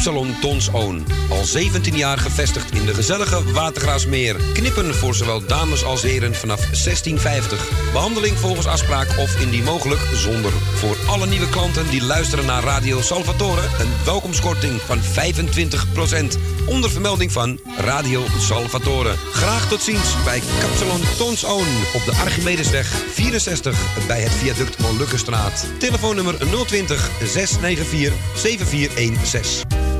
Kapsalon Tons Own. Al 17 jaar gevestigd in de gezellige Watergraasmeer. Knippen voor zowel dames als heren vanaf 1650. Behandeling volgens afspraak of indien mogelijk zonder. Voor alle nieuwe klanten die luisteren naar Radio Salvatore... een welkomstkorting van 25%. Onder vermelding van Radio Salvatore. Graag tot ziens bij Kapsalon Tons Own. Op de Archimedesweg 64 bij het viaduct Molukkenstraat. Telefoonnummer 020 694 7416.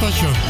Naar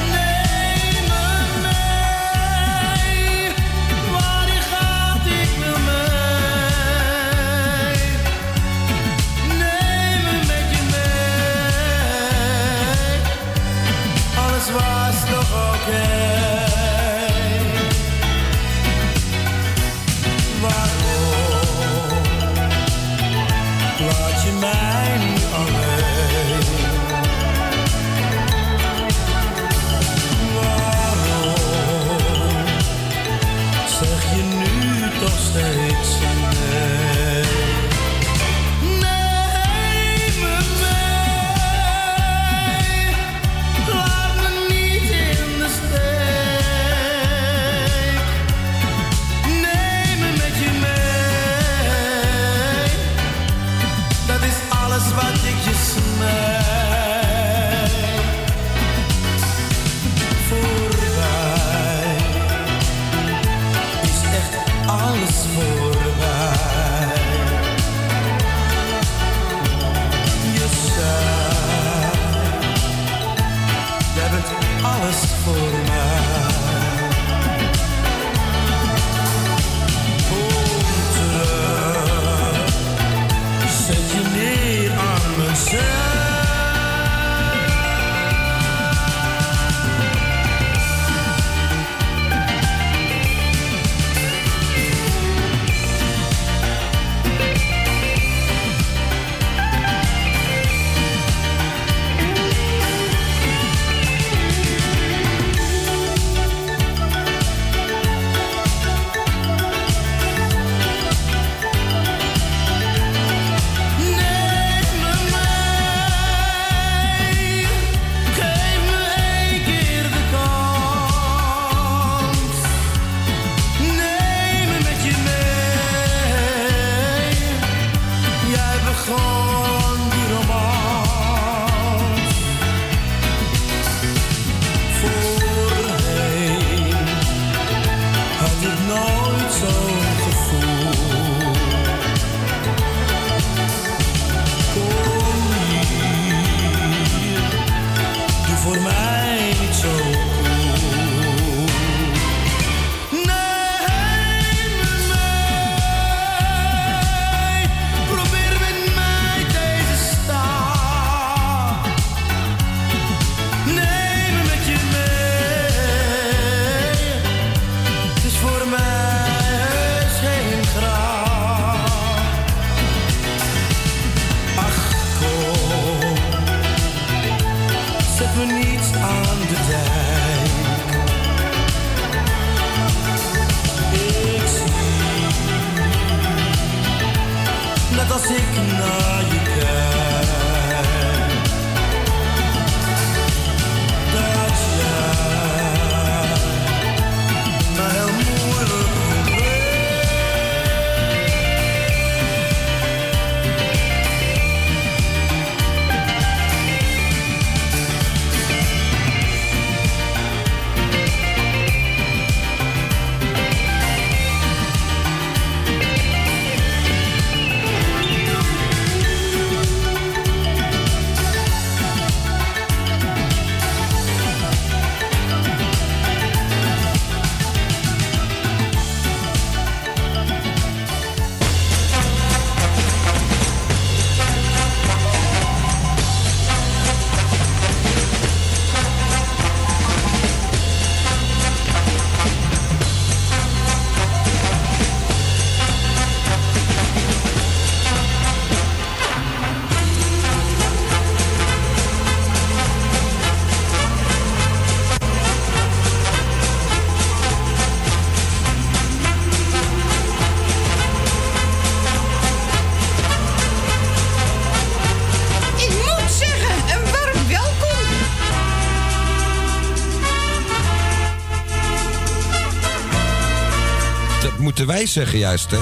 zeggen juist, hè?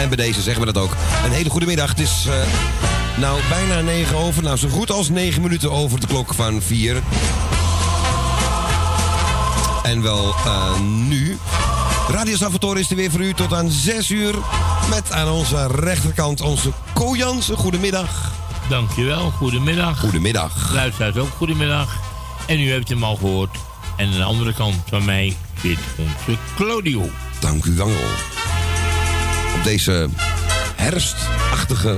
En bij deze zeggen we dat ook. Een hele goede middag. Het is eh, nou bijna negen over. Nou, zo goed als negen minuten over de klok van vier. En wel eh, nu. Radio Salvatore is er weer voor u tot aan 6 uur. Met aan onze rechterkant onze Ko Jansen. Goedemiddag. Dankjewel, goedemiddag. Goedemiddag. Luisteraars ook goedemiddag. En u heeft hem al gehoord. En aan de andere kant van mij zit onze Claudio. Dank u wel. Op deze herfstachtige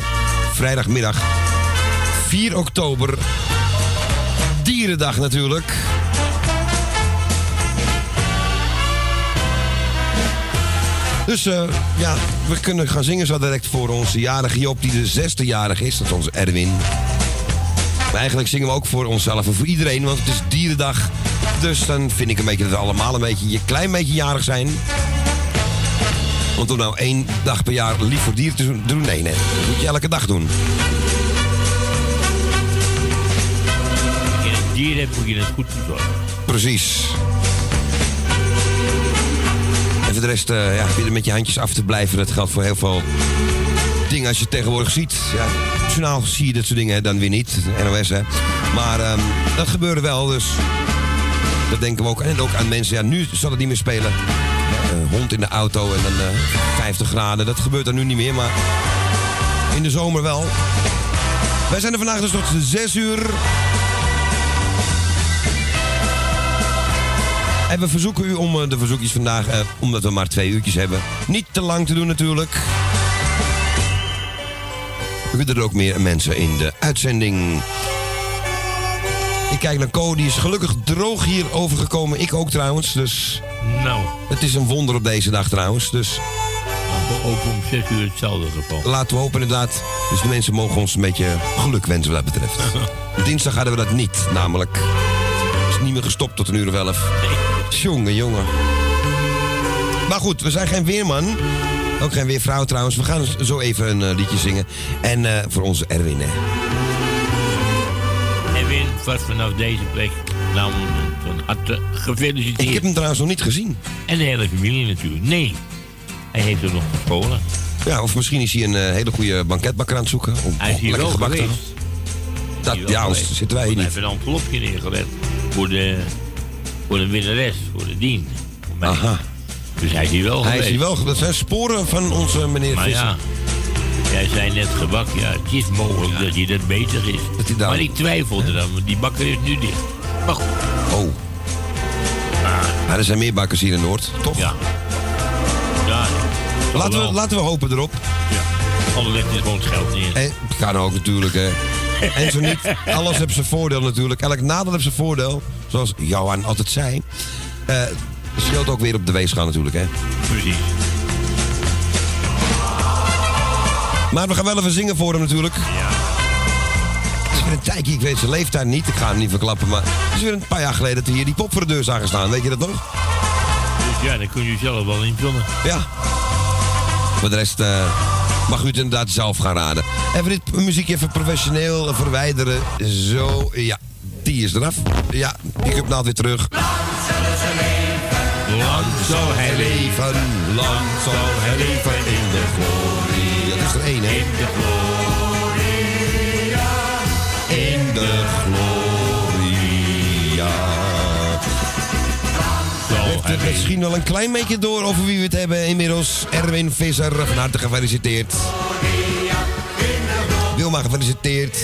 vrijdagmiddag 4 oktober. Dierendag natuurlijk. Dus eh, ja, we kunnen gaan zingen zo direct voor onze jarige Joop, die de zesde jarig is. Dat is onze Erwin. Maar eigenlijk zingen we ook voor onszelf en voor iedereen, want het is dierendag. Dus dan vind ik een beetje dat we allemaal een beetje, een klein beetje jarig zijn. Want om nou één dag per jaar lief voor dieren te doen, nee, nee. Dat moet je elke dag doen. Als je een dier hebt, moet je het goed verzorgen. Precies. En voor de rest, eh ja, weer met je handjes af te blijven. Dat geldt voor heel veel dingen als je tegenwoordig ziet. Ja, journaal zie je dat soort dingen dan weer niet. NOS, hè. Maar ehm, dat gebeurde wel, dus dat denken we ook. En ook aan mensen, ja, nu zal het niet meer spelen. Eh, hond in de auto en dan eh 50 graden. Dat gebeurt er nu niet meer, maar in de zomer wel. Wij zijn er vandaag dus tot 6 uur. En we verzoeken u om eh, de verzoekjes vandaag, eh, omdat we maar twee uurtjes hebben, niet te lang te doen natuurlijk. We willen er ook meer mensen in de uitzending. Ik kijk naar Co, die is gelukkig droog hier overgekomen. Ik ook trouwens, dus Nou, het is een wonder op deze dag trouwens. Dus ook om 6 uur hetzelfde geval. laten we hopen inderdaad. Dus de mensen mogen ons een beetje geluk wensen wat dat betreft. Dinsdag hadden we dat niet, namelijk. Het is niet meer gestopt tot een uur of elf. Jongen, jongen. Maar goed, we zijn geen weerman. Ook geen weervrouw trouwens. We gaan zo even een eh, liedje zingen. En eh, voor onze Erwin, hè. Vast vanaf deze plek, nou, van harte gefeliciteerd. Ik heb hem trouwens nog niet gezien. En de hele familie natuurlijk. Nee, hij heeft er nog gescholen. Ja, of misschien is hij een eh, hele goede banketbakker aan het zoeken. Om Hij is hier lekker wel gebak te. Dat, ja, anders zitten wij hier niet. Hij heeft een envelopje neergelegd voor de, voor de winnares, voor de dien. Voor mij. Aha. Dus hij is hier wel Hij is geweest. hier wel. Dat zijn sporen van onze meneer Maar Visser. ja, jij zei net gebak, ja, het is mogelijk dat hij dat bezig is. Dat Maar ik twijfelde dan, want die bakker is nu dicht. Maar goed, Oh. Maar er zijn meer bakkers hier in Noord, toch? ja. Laten we, laten we hopen erop. Ja. Anders legt hij gewoon het geld neer. En, kan ook natuurlijk, hè. En zo niet, alles heeft zijn voordeel natuurlijk. Elk nadeel heeft zijn voordeel. Zoals Johan altijd zei. Eh het scheelt ook weer op de weegschaal natuurlijk, hè. Precies. Maar we gaan wel even zingen voor hem natuurlijk. Ja. Het is weer een tijdje, ik weet zijn leeftijd niet. Ik ga hem niet verklappen, maar het is weer een paar jaar geleden dat we hier die pop voor de deur zagen staan. Weet je dat nog? Dus ja, dan kun je zelf wel invullen. Ja. Voor de rest eh, mag u het inderdaad zelf gaan raden. Even dit muziekje even professioneel verwijderen. Zo, ja. Die is eraf. Ja, ik heb naald weer terug. Lang zal hij leven Leven, lang zal hij leven in de glorie. Is er één, hè? in de gloria. In de gloria. Heeft het misschien wel een klein beetje door over wie we het hebben inmiddels. Erwin Visser, van harte gefeliciteerd. Wilma gefeliciteerd.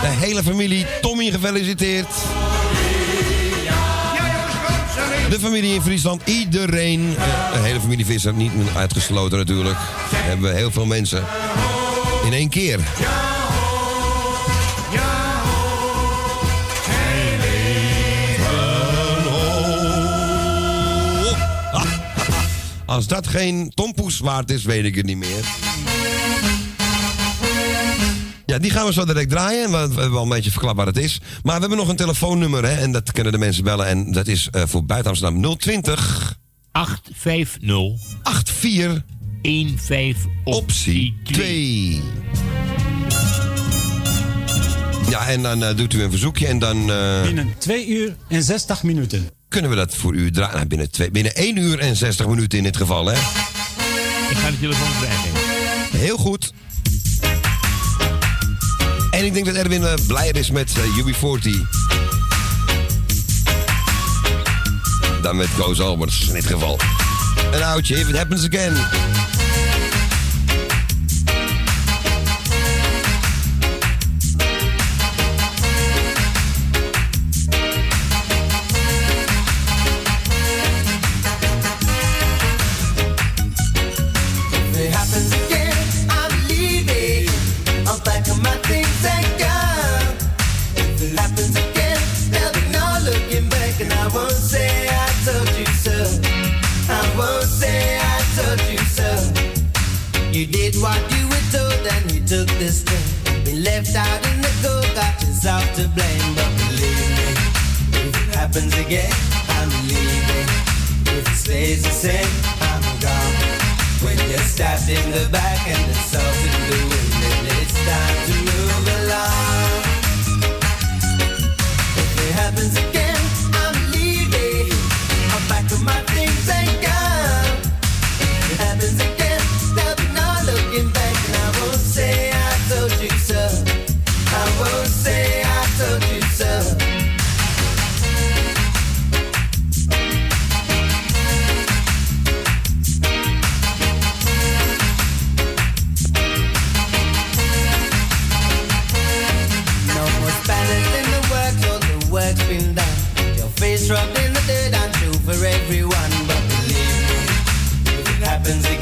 De hele familie, Tommy gefeliciteerd. De familie in Friesland, iedereen. eh, De hele familie Visser, niet uitgesloten natuurlijk. We hebben heel veel mensen. In één keer. Als dat geen tompoes waard is, weet ik het niet meer. Ja, die gaan we zo direct draaien. want We hebben al een beetje verklapt wat het is. Maar we hebben nog een telefoonnummer, hè, en dat kunnen de mensen bellen. En dat is eh, voor buiten Amsterdam 020 850 84 15 optie 2. Ja, en dan eh, doet u een verzoekje en dan... eh, Binnen 2 uur en 60 minuten. kunnen we dat voor u draaien. Nou, binnen, twee, binnen 1 uur en 60 minuten in dit geval, hè? Ik ga de telefoon krijgen. Heel goed. En ik denk dat Erwin uh, blijer is met uh, UB40. Dan met Koos Albers in dit geval. Een oudje, if it happens again. left out in the cold, got yourself to blame. But believe me, if it happens again, I'm leaving. If it stays the same, I'm gone. When you're stabbed in the back and it's assaulted to do wind.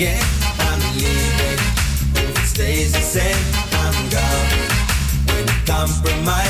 again, I'm leaving. If it stays the same, I'm gone. When you compromise.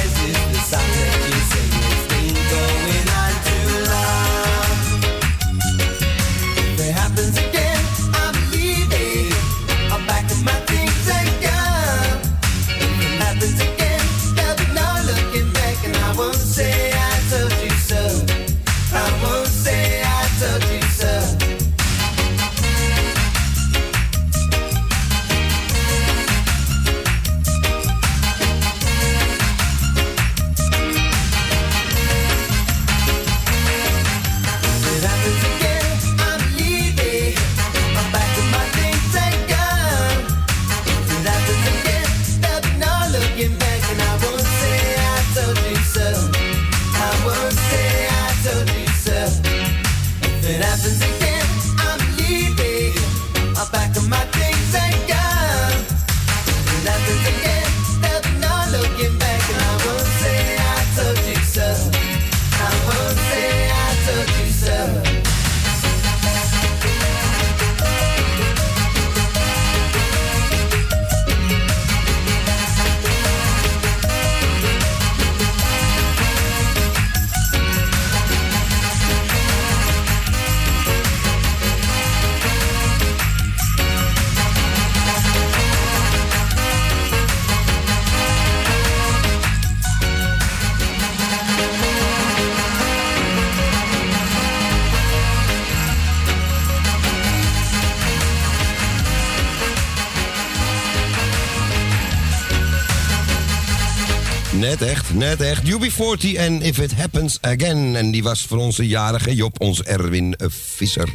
Net echt, net echt. UB40 en If It Happens Again. En die was voor onze jarige Job, ons Erwin Visser.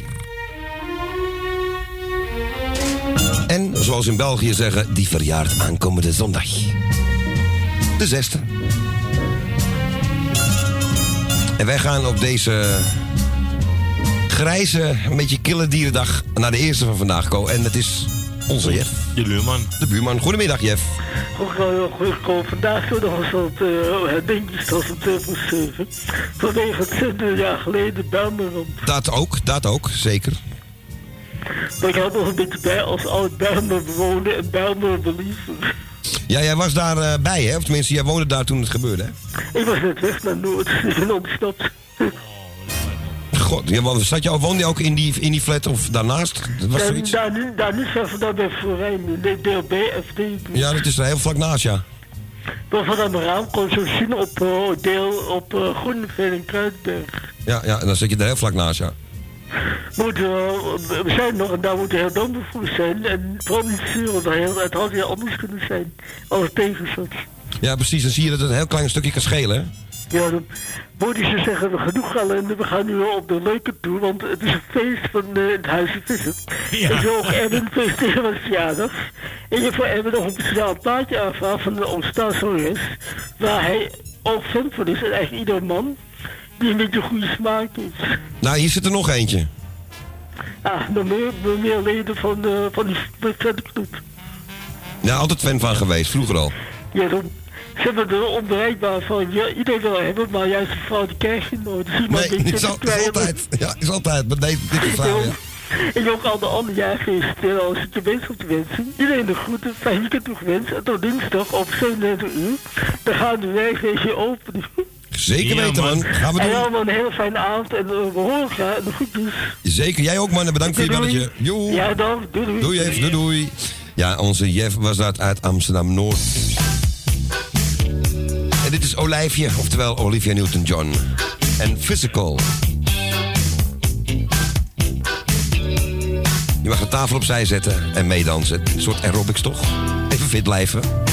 En zoals in België zeggen, die verjaart aankomende zondag. De zesde. En wij gaan op deze grijze, een beetje kille dierendag naar de eerste van vandaag komen. En het is onze Jeff. De buurman. De buurman. Goedemiddag, Jeff. Goedemiddag. Vandaag zo nog eens wat uh, herdenkings als het uh, 7. Vanwege het 7 jaar geleden Bijlmerramp. Dat ook, dat ook, zeker. Maar ik had nog een beetje bij als oud Bijlmer bewoner en Bijlmer believer. Ja, jij was daar uh, bij, hè? Of tenminste, jij woonde daar toen het gebeurde, hè? Ik was net weg naar Noord. Ik ben ontsnapt. God, ja, zat je, woonde je ook in die, in die flat of daarnaast? Was daar, zoiets? daar, niet, daar niet vandaan bij Florijn, nee, DLB, FD. Ja, dat is er heel vlak naast, ja. Dan vanuit mijn raam kon zo zien op uh, deel op uh, Groeneveen en Kruidberg. Ja, ja, en dan zit je er heel vlak naast, ja. Moet, uh, we zijn nog en daar moet heel dankbaar voor zijn. En vooral niet zuur, want heel, het had heel anders kunnen zijn als het tegen zat. Ja, precies. Dan zie je dat het een heel klein stukje kan schelen, hè? Ja, dan moet ze zeggen, genoeg ellende, we gaan nu op de leuke toe, want het is een feest van eh, het Huisje Vissen. Ja. Ik wil ook Erwin feesteren met verjaardag. En je voor Erwin nog een speciaal plaatje aanvragen van de omstaansongeres, waar hij ook fan van is, en eigenlijk ieder man die een beetje goede smaak heeft. Nou, hier zit er nog eentje. Ah, nog meer, nog meer leden van, eh, van die fanclub. Ja, altijd fan van geweest, vroeger al. Ja, dan ze hebben er onbereikbaar van, ja, iedereen wil hebben, maar juist de vrouw die krijg je nooit. Dus Nee, is, al- is altijd. Ja, is altijd. Maar deze, dit is vrouw, ja. En je ook al de andere jaar feliciteren als het je wens op te wensen. Iedereen de groeten, fijn weekend toegewenst. En tot dinsdag op 37 uur. Dan gaan de werkfeestje open. Zeker Ja, weten, man. man. Gaan we En doen. allemaal een hele fijne avond en uh, we horen elkaar. En de groetjes. Zeker. Jij ook, man. En bedankt voor je belletje. doei. Joe. Ja, dan. Doei, doei. Doei, even. Doei, doei. Ja, onze Jeff was dat uit Amsterdam-Noord. Dit is Olijfje, oftewel Olivia Newton-John. En Physical. Je mag de tafel opzij zetten en meedansen. Een soort aerobics, toch? Even fit blijven.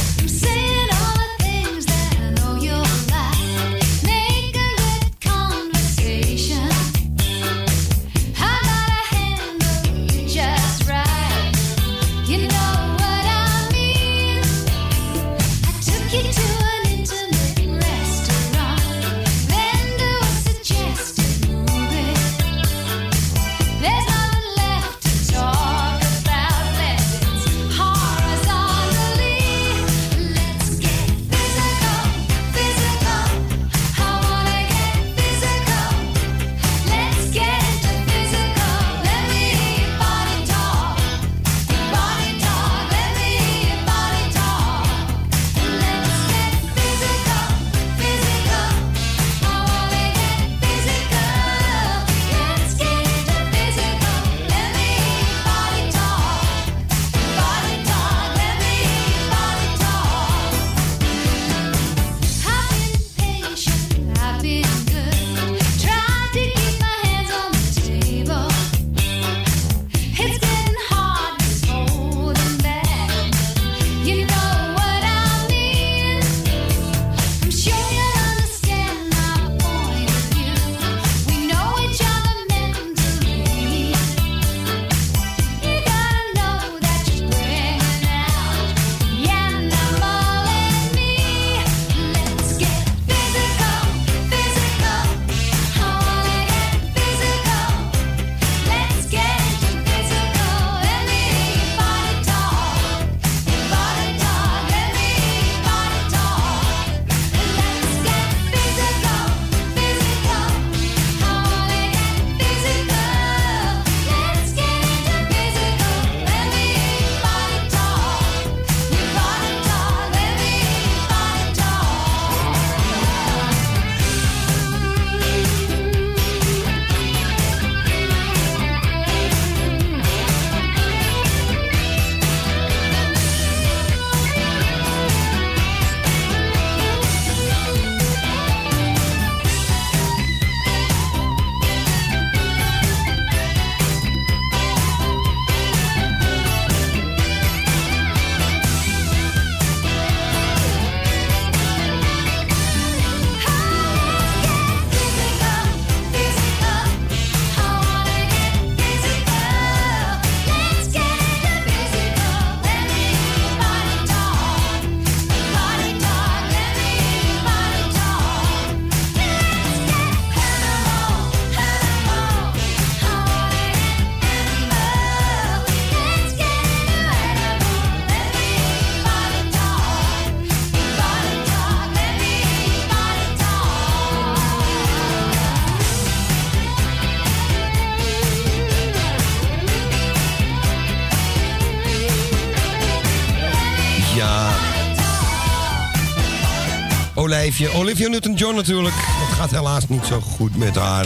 Olijfje. Olivia Newton-John natuurlijk. Het gaat helaas niet zo goed met haar.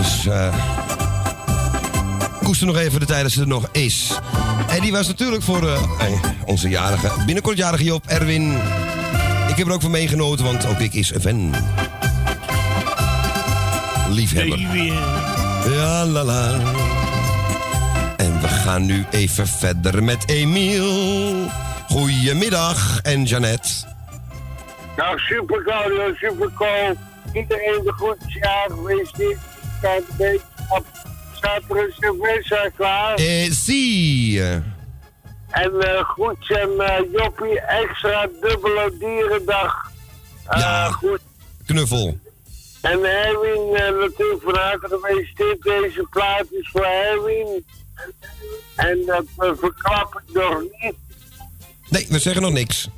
Dus eh koester nog even de tijd dat ze er nog is. En die was natuurlijk voor eh, eh, onze jarige, binnenkort jarige Job, Erwin. Ik heb er ook van meegenoten, want ook ik is een fan. Liefhebber. Ja, la la. En we gaan nu even verder met Emiel. Goedemiddag en Jeannette. Nou, super Claudio, super cool. Iedereen de groetjes ja, geweest. Kijk een beetje op. Staat er een cerveza klaar? Eh, zie. En eh groetjes en eh, Joppie, extra dubbele dierendag. Eh, Ja. Goed. Knuffel. En Erwin, eh, natuurlijk van harte gefeliciteerd. Deze plaat is voor Erwin. En dat uh, verklap ik nog niet. Nee, we zeggen nog niks.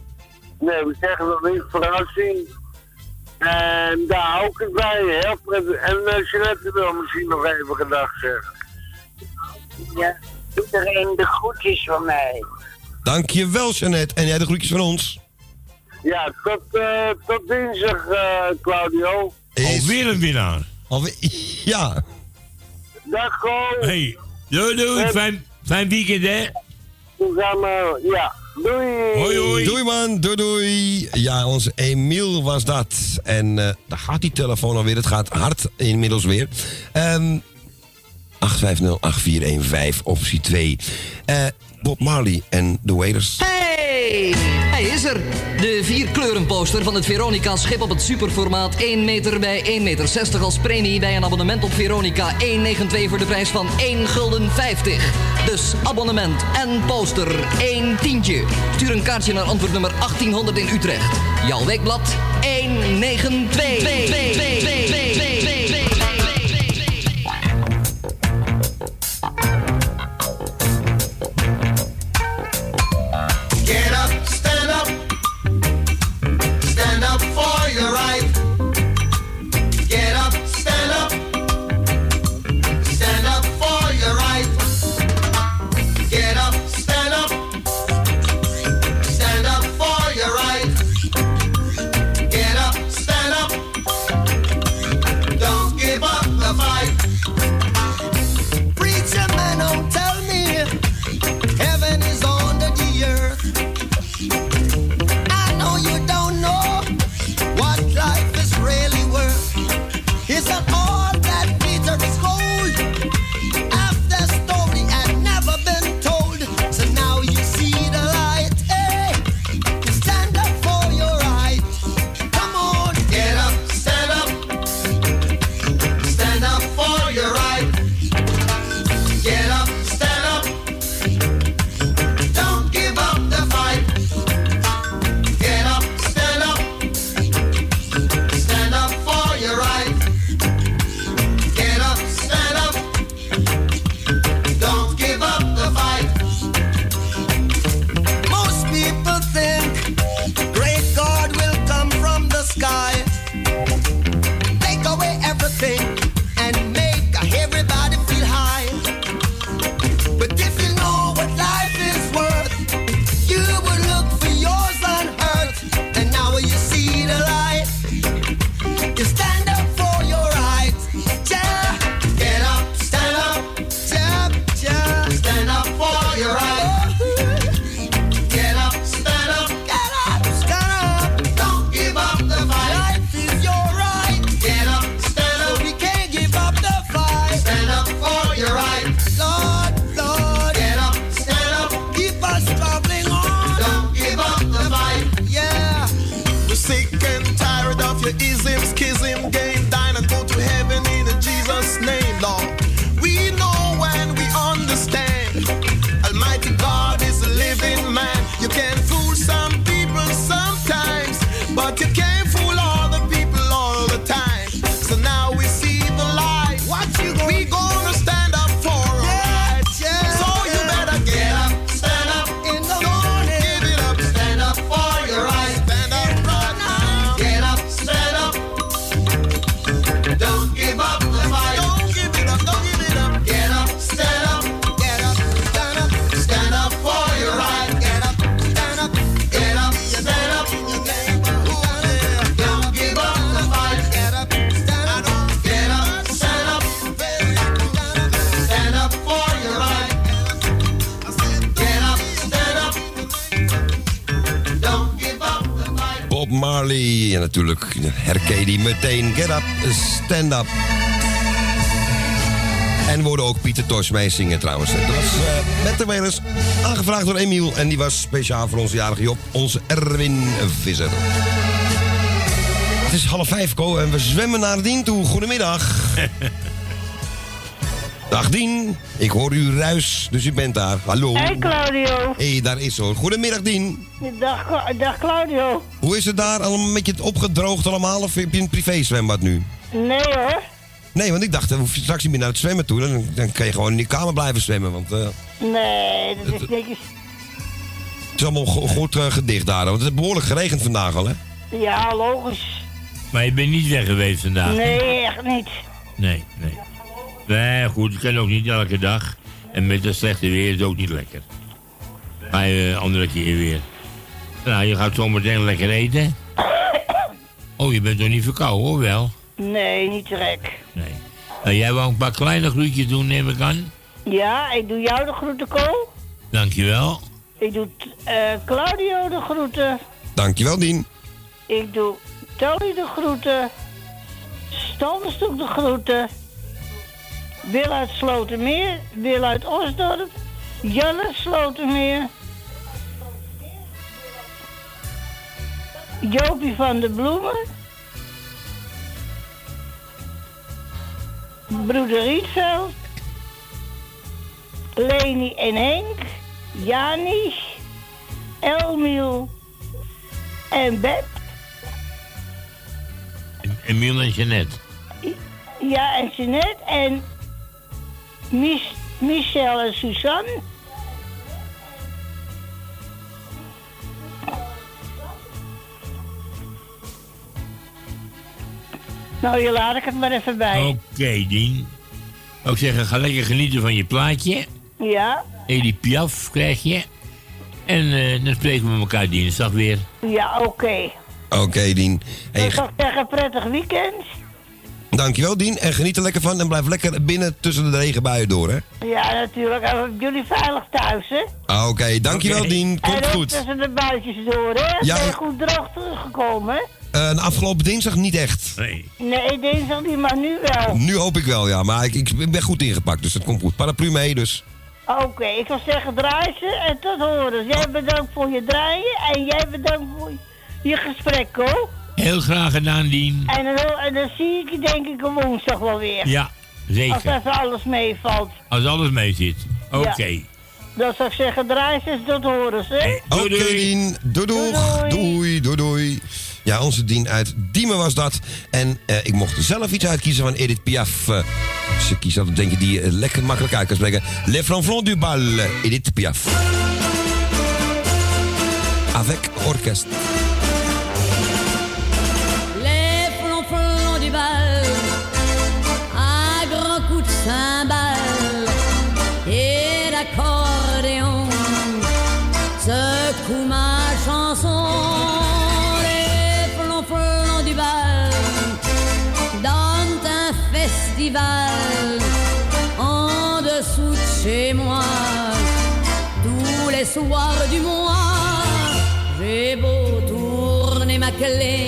Nee, we zeggen nog niet verrassing. En daar hou ik het bij. Heel prettig. En uh, Jeanette wil misschien nog even gedag zeggen. Ja, iedereen de groetjes van mij. Dankjewel, Jeannette. En jij de groetjes van ons. Ja, tot, eh, tot dinsdag, eh, Claudio. Alweer een winnaar. Alweer, ja. Dag, Ko. Hey, doei doei. Fijn, fijn weekend, hè? We gaan, eh, ja. Doei. Hoi, hoi. Doei man, doei doei. Ja, onze Emiel was dat. En eh, daar gaat die telefoon alweer. Het gaat hard inmiddels weer. Ehm 850-8415, optie 2. Eh, Bob Marley en The Wailers. Hey, hij is er. De vierkleurenposter van het Veronica-schip op het superformaat 1 meter bij 1,60 meter als premie bij een abonnement op Veronica 192 voor de prijs van 1 gulden 50. Dus abonnement en poster 1 tientje. Stuur een kaartje naar antwoordnummer 1800 in Utrecht. Jouw weekblad 192. slim game. Natuurlijk herken die meteen. Get up, stand up. En worden ook Pieter Tosh mee zingen trouwens. Dat was eh, met de Wailers aangevraagd door Emiel. En die was speciaal voor onze jarige Job, onze Erwin Visser. Het is half vijf, Ko, en we zwemmen naar Dien toe. Goedemiddag. Dag Dien, ik hoor uw ruis, dus u bent daar. Hallo. Hey Claudio. Hé, hey, daar is ze hoor. Goedemiddag Dien. Dag, dag Claudio. Hoe is het daar? Allemaal een beetje opgedroogd allemaal? Of heb je een privézwembad nu? Nee hoor. Nee, want ik dacht, dan hoef je straks niet meer naar het zwemmen toe. Dan, dan kan je gewoon in die kamer blijven zwemmen. Want eh, Nee, dat is niks. het is allemaal go- goed eh, gedicht daar. Want het is behoorlijk geregend vandaag al, hè? Ja, logisch. Maar je bent niet weg geweest vandaag. Nee, echt niet. Nee, nee. Nee, goed, het kan ook niet elke dag. En met het slechte weer is het ook niet lekker. Ga je eh, andere keer weer. Nou, je gaat zometeen lekker eten. Oh, je bent toch niet verkouden, hoor wel? Nee, niet trek. Nee. Nou, jij wou een paar kleine groetjes doen, neem ik aan. Ja, ik doe jou de groeten, Ko. Dankjewel. Ik doe eh, Claudio de groeten. Dankjewel, Dien. Ik doe Tony de groeten. Stamstok de groeten. Wil uit Slotermeer. Wil uit Osdorp. Jelle Slotermeer. Jopie van de Bloemen. Broeder Rietveld. Leni en Henk. Jani. Elmiel. En Beb. Emiel en Jeannette. Ja, en Jeanette en Mich Michel en Suzanne. Nou, je laat ik het maar even bij. Oké, Dien. Ook zeggen, ga lekker genieten van je plaatje. Ja, Edith Piaf krijg je. En eh, dan spreken we elkaar dinsdag weer. ja, oké. Oké, Dien. Hey, Ik zou zeggen, prettig weekend. Dankjewel, Dien. En geniet er lekker van. En blijf lekker binnen tussen de regenbuien door, hè? Ja, natuurlijk. En jullie veilig thuis, hè? Ah, Oké, dankjewel, Oké. Dien. Komt en goed. tussen de buitjes door, hè? Ja, Ben je goed droog teruggekomen, hè? Eh, afgelopen dinsdag niet echt. Nee. Nee, dinsdag niet, maar nu wel. Nu hoop ik wel, ja. Maar ik, ik ben goed ingepakt, dus het komt goed. Paraplu mee, dus. Oké, ik zou zeggen draai ze en tot horen. Jij bedankt voor je draaien en jij bedankt voor je gesprek, hoor. Heel graag gedaan, Dien. En dan, en dan zie ik je denk ik op woensdag wel weer. Ja, Als zeker. even alles meevalt. Als alles mee zit. Oké. Dan zou ik zeggen draai ze en tot horen, hè. Oké, Dien. Doei, doeg. Doei, doei, doei. Ja, onze Dien uit Diemen was dat. En eh, ik mocht zelf iets uitkiezen van Edith Piaf. Eh, ze kiest altijd, denk je, die eh, lekker makkelijk uit kan spreken. Le Flanflon du Bal, Edith Piaf. Avec orchestre. Soirs du mois. J'ai beau tourner ma clé,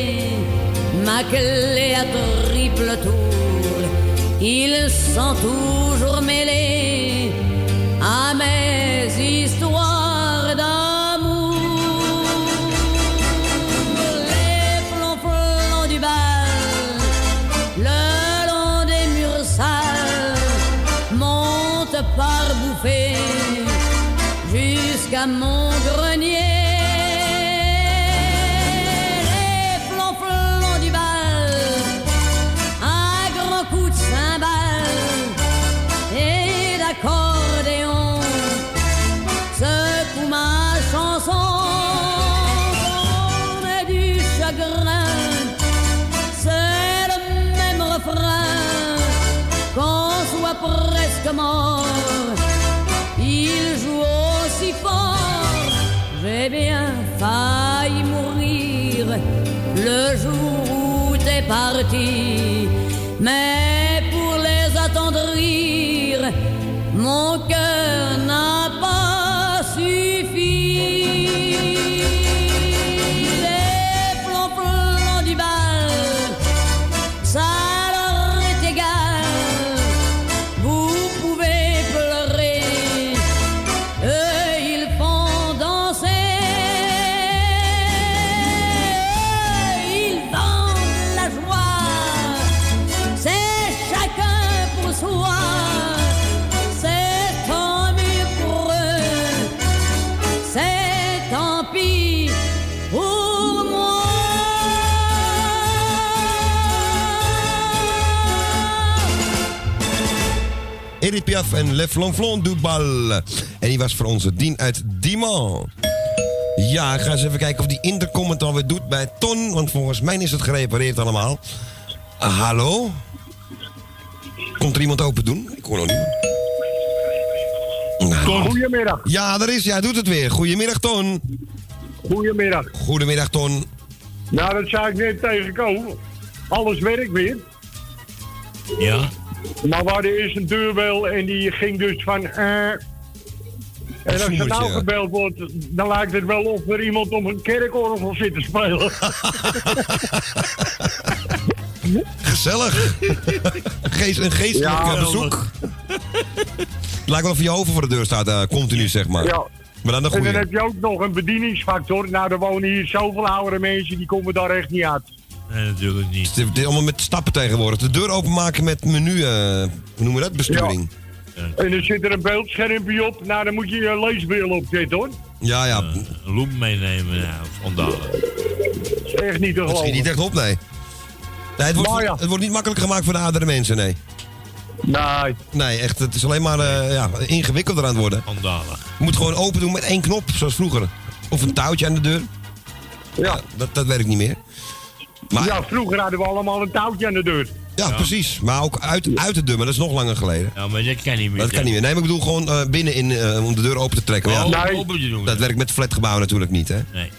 ma clé à triple tour, ils sont toujours mêlés jusqu'à mon grenier. Les flonflons du bal, un grand coup de cymbale et d'accordéon, secoue ma chanson. On est du chagrin, c'est le même refrain, qu'on soit presque mort parti. Mais pour les attendrir, mon cœur Piaf en Le Flonflon du Bal. En die was voor onze Dien uit Dieman. Ja, ik ga eens even kijken of die intercom het alweer doet bij Ton. Want volgens mij is het gerepareerd allemaal. Ah, hallo? Komt er iemand open doen? Ik hoor nog niemand. Nou. Goedemiddag. Ja, daar is hij. Hij doet het weer. Goedemiddag, Ton. Goedemiddag. Goedemiddag, Ton. Nou, dat zou ik net tegenkomen. Alles werkt weer. Ja. Maar we hadden eerst een deurbel en die ging dus van... eh en als zoemertje, nou gebeld wordt, dan lijkt het wel of er iemand op een kerkorgel zit te spelen. Gezellig. Geest, een geestelijk Ja, bezoek. Het lijkt wel of je hoofd voor de deur staat, eh, continu zeg maar. Ja. Maar dan de En dan heb je ook nog een bedieningsfactor. Nou, er wonen hier zoveel oudere mensen, die komen daar echt niet uit. Nee, natuurlijk niet. Het is allemaal met stappen tegenwoordig. De deur openmaken met menu, eh, hoe noemen we dat? Besturing. En dan zit er een beeldschermpje op. Nou, dan moet je je leesbril opzetten, hoor. Ja, ja. Een loep meenemen, nou, schandalig. Echt niet te Dat geloven. schiet niet echt op, nee. Nee, het, wordt, ja. het wordt niet makkelijker gemaakt voor de oudere mensen, nee. Nee. Nee, echt. Het is alleen maar eh, ja, ingewikkelder aan het worden. Schandalig. Je moet gewoon open doen met één knop, zoals vroeger. Of een touwtje aan de deur. Ja. dat, dat werkt niet meer. Maar, ja, Ja, vroeger hadden we allemaal een touwtje aan de deur. precies. Maar ook uit, uit de deur, maar dat is nog langer geleden. Ja, maar dat kan niet meer. Dat kan niet meer. Nee, maar ik bedoel gewoon eh, binnen in, eh, om de deur open te trekken. Ja, Oh, Nee. doen. dat werkt met flatgebouwen natuurlijk niet, hè? Nee.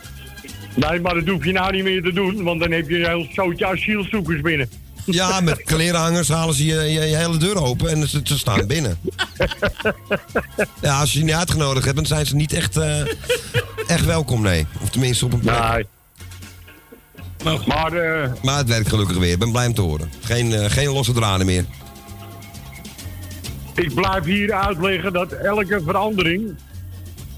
Nee, maar dat hoef je nou niet meer te doen, want dan heb je een heel zootje asielzoekers binnen. Ja, met klerenhangers halen ze je, je, je hele deur open en ze, ze staan binnen. Ja, als je ze niet uitgenodigd hebt, dan zijn ze niet echt, eh, echt welkom, nee. Of tenminste op een plek. Nee. Maar, eh, Maar het werkt gelukkig weer. Ik ben blij om te horen. Geen, eh, geen losse draden meer. ik blijf hier uitleggen dat elke verandering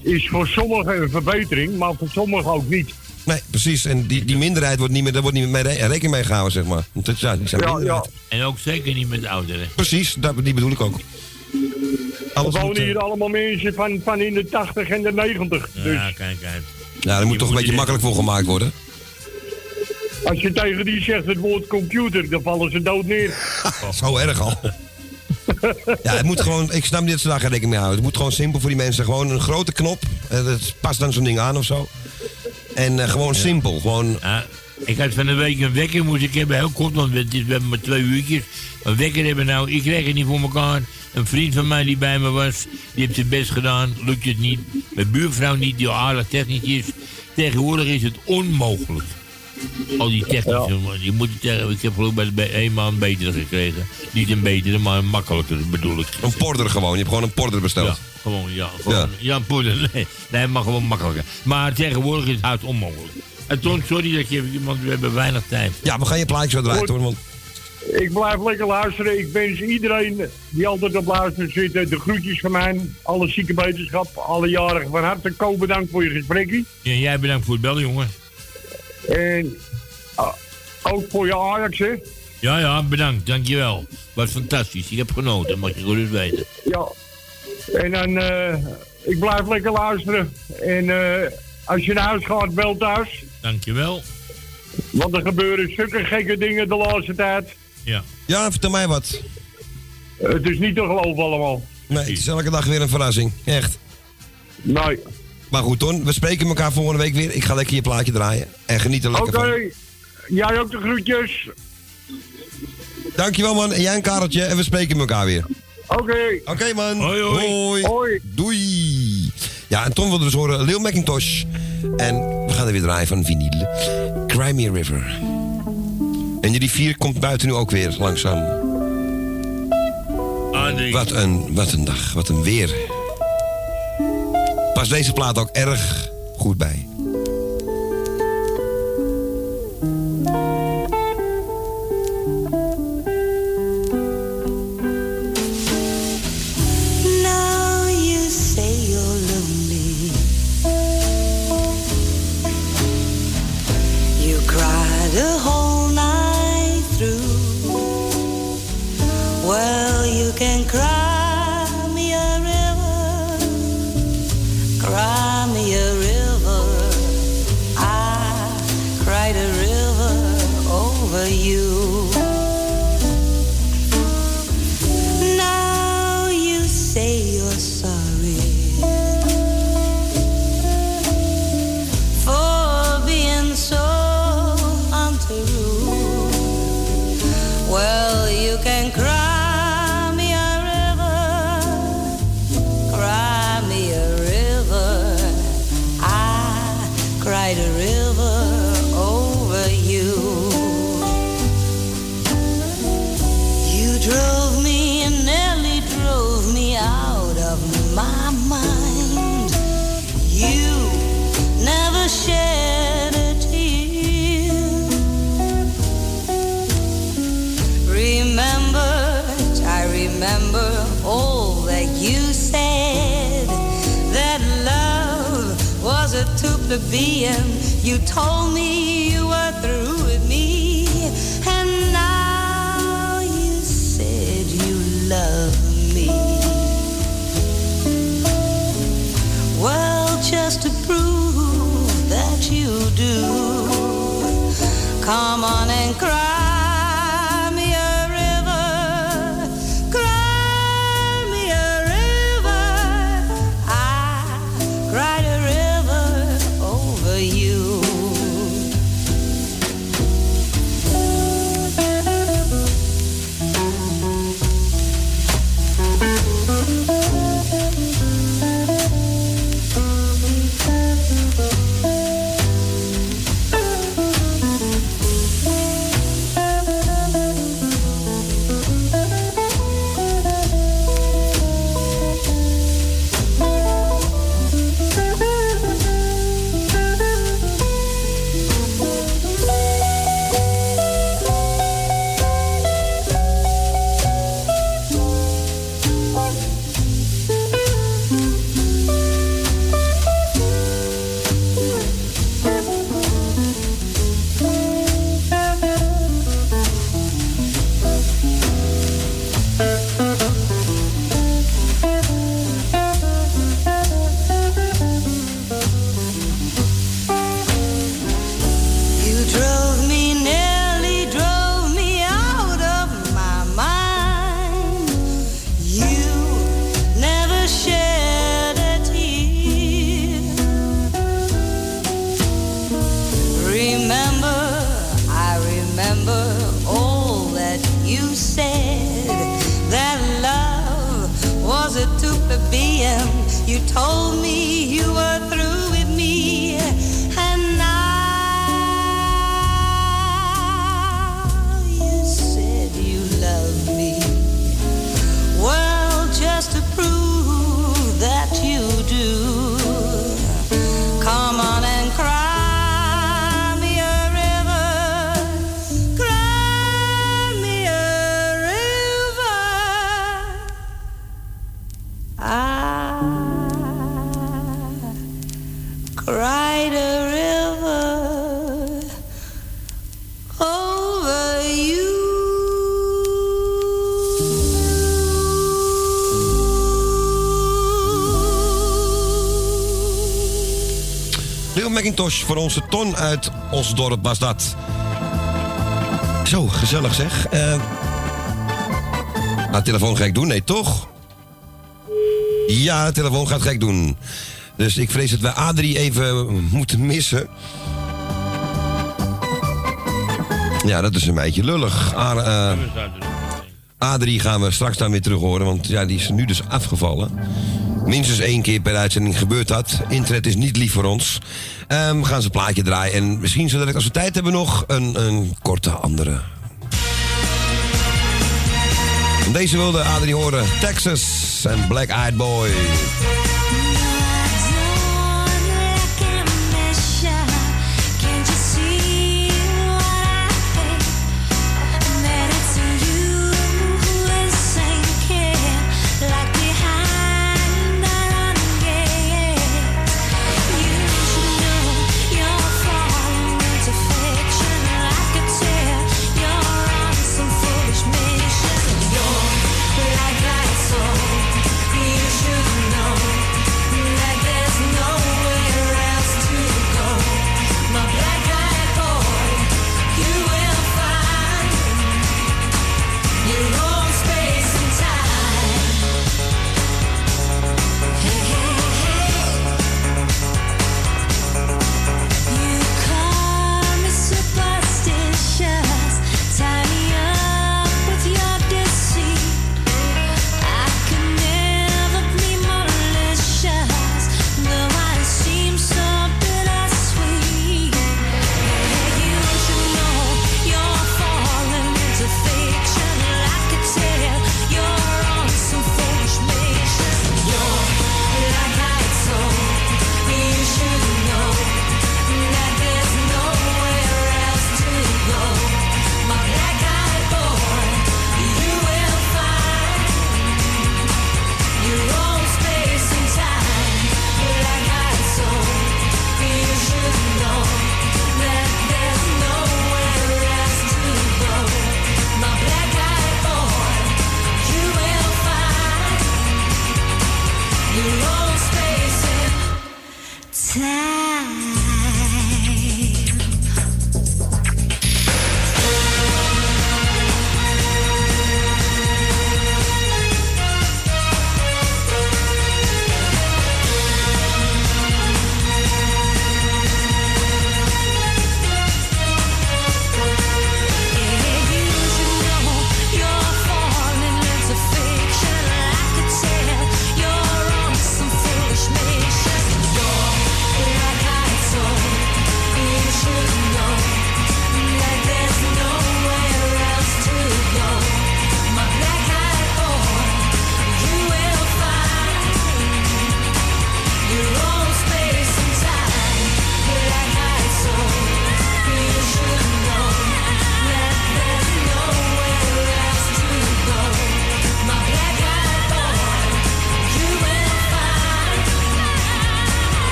is voor sommigen een verbetering, maar voor sommigen ook niet. Nee, precies. En die, die minderheid wordt niet meer, daar wordt niet meer mee re- rekening mee gehouden, zeg maar. Want dat, ja, die zijn Ja. En ook zeker niet met ouderen. Precies, dat, die bedoel ik ook. Alles moet, wonen eh, hier allemaal mensen van, van in de 80 en de 90. Dus Ja, kijk uit. ja, daar moet toch een beetje makkelijk voor gemaakt worden. Als je tegen die zegt het woord computer, dan vallen ze dood neer. Zo erg al. Ja, het moet gewoon, ik snap niet dat ze daar geen rekening mee houden. Het moet gewoon simpel voor die mensen. Gewoon een grote knop. eh, Dat past dan zo'n ding aan of zo. En eh, gewoon simpel. Gewoon, Ja, ik had van de week een wekker moest ik hebben, heel kort, want we, we hebben maar twee uurtjes. Een wekker hebben nou, ik kreeg het niet voor elkaar. Een vriend van mij die bij me was, die heeft zijn best gedaan, lukt het niet. Mijn buurvrouw niet, die al aardig technisch is. Tegenwoordig is het onmogelijk. Al die technische, man, je moet het tegen, ik heb geloof ik bij, bij een man beter gekregen. Niet een betere, maar een makkelijker bedoel ik. een porter gewoon. Je hebt gewoon een porter besteld. Ja, gewoon, ja. Gewoon, ja. een poeder. Nee, nee, maar gewoon makkelijker. Maar tegenwoordig is het hard onmogelijk. En Ton, sorry dat je, want we hebben weinig tijd. Ja, we gaan je plaatje zo draaien, hoor. Want Ik blijf lekker luisteren. Ik wens iedereen die altijd op luisteren zit de groetjes van mij. Alle zieke wetenschap, alle jarigen van harte. Ko, bedankt voor je gesprekje. Ja, jij bedankt voor het bellen, jongen. En ah, ook voor je Ajax, hè. Ja, ja, bedankt. Dankjewel. Was fantastisch. Ik heb genoten, mag je gerust weten. Ja. En dan, eh, ik blijf lekker luisteren. En eh, als je naar huis gaat, bel thuis. Dankjewel. Want er gebeuren zulke gekke dingen de laatste tijd. Ja. ja, vertel mij wat. Het is niet te geloven allemaal. Nee, het is elke dag weer een verrassing. Echt. Nee. Maar goed, Ton, we spreken elkaar volgende week weer. Ik ga lekker je plaatje draaien. En geniet er Oké. lekker van. Jij ook de groetjes. Dankjewel, man. En jij een kareltje. En we spreken elkaar weer. Oké. Oké, man. Hoi, hoi. hoi. Doei. Ja, en Ton wilde dus horen Lil Macintosh. En we gaan er weer draaien van vinyl. Crimea River. En die rivier komt buiten nu ook weer langzaam. Wat een, wat een dag, wat een weer. Pas deze plaat ook erg goed bij. You told Leo McIntosh voor onze Ton uit Osdorp was dat. Zo, gezellig zeg. Gaat de telefoon gek doen? Nee, toch? Ja, de telefoon gaat gek doen. Dus ik vrees dat we Adrie even moeten missen. Ja, dat is een beetje lullig. A- eh, Adrie gaan we straks dan weer terug horen, want ja, die is nu dus afgevallen. Minstens één keer per uitzending gebeurt dat. Internet is niet lief voor ons. Ehm, we gaan ze een plaatje draaien. En misschien zodat ik, als we tijd hebben nog, een, een korte andere. Deze wilde Adrie horen. Texas en Black Eyed Boy.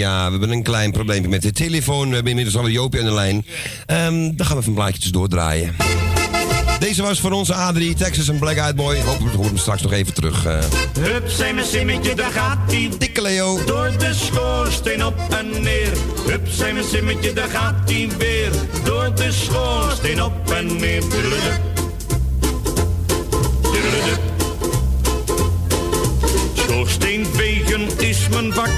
Ja, we hebben een klein probleempje met de telefoon. We hebben inmiddels al een Joopje aan de lijn. Ehm, dan gaan we even een plaatje tussendoor draaien. Deze was voor onze Adrie, Texas en Black Eyed Boy. Hoop we horen hem straks nog even terug. eh. Hup, zijn mijn simmetje, daar gaat ie. Dikke Leo. Door de schoorsteen op en neer. Hup, zijn mijn simmetje, daar gaat ie weer. Door de schoorsteen op en neer. Tudeludup. Tudeludup. Schoorsteenvegen is mijn vak.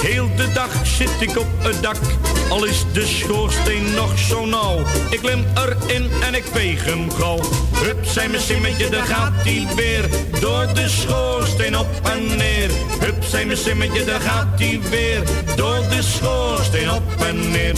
Heel de dag zit ik op het dak. Al is de schoorsteen nog zo nauw. Ik klim erin en ik veeg hem gauw. Hup, zijn mijn simmetje, daar gaat hij weer. Door de schoorsteen op en neer. Hup, zijn mijn simmetje, daar gaat hij weer. Door de schoorsteen op en neer.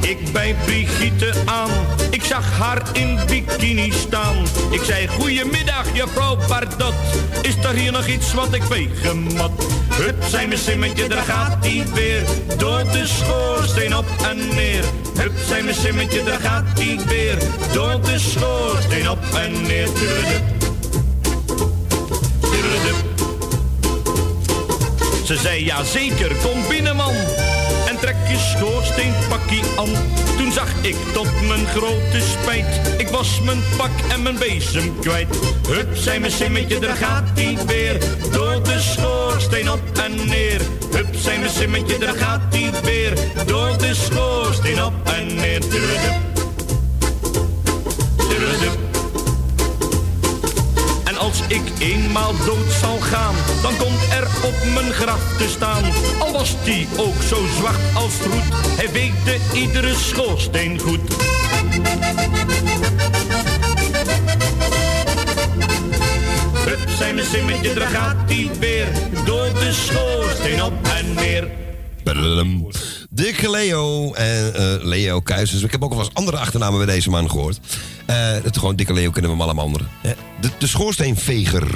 Ik bij Brigitte aan. Ik zag haar in bikini staan. Ik zei, goedemiddag, juffrouw Bardot. Is er hier nog iets wat ik wegen moet? Hup, zijn mijn simmetje, daar gaat hij weer. Door de schoorsteen op en neer. Hup, zijn mijn simmetje, daar gaat hij weer. Door de schoorsteen op en neer. Ze zei, ja zeker, kom binnen man. En trek je schoorsteenpakkie aan. Toen zag ik tot mijn grote spijt. Ik was mijn pak en mijn bezem kwijt. Hup, zei mijn simmetje, daar gaat hij weer. Door de schoorsteen op en neer. Hup, zei mijn simmetje, daar gaat hij weer. Door de schoorsteen op en neer. Als ik eenmaal dood zal gaan, dan komt er op mijn graf te staan. Al was die ook zo zwart als roet, hij weegde iedere schoorsteen goed. Hup, zijn mijn simmetje, daar gaat hij weer. Door de schoorsteen op en neer. Badadadam. Dikke Leo en eh, Leo Kuijsers. Ik heb ook al wel eens andere achternamen bij deze man gehoord. Eh, het gewoon Dikke Leo kennen we hem allemaal anderen. De, de schoorsteenveger.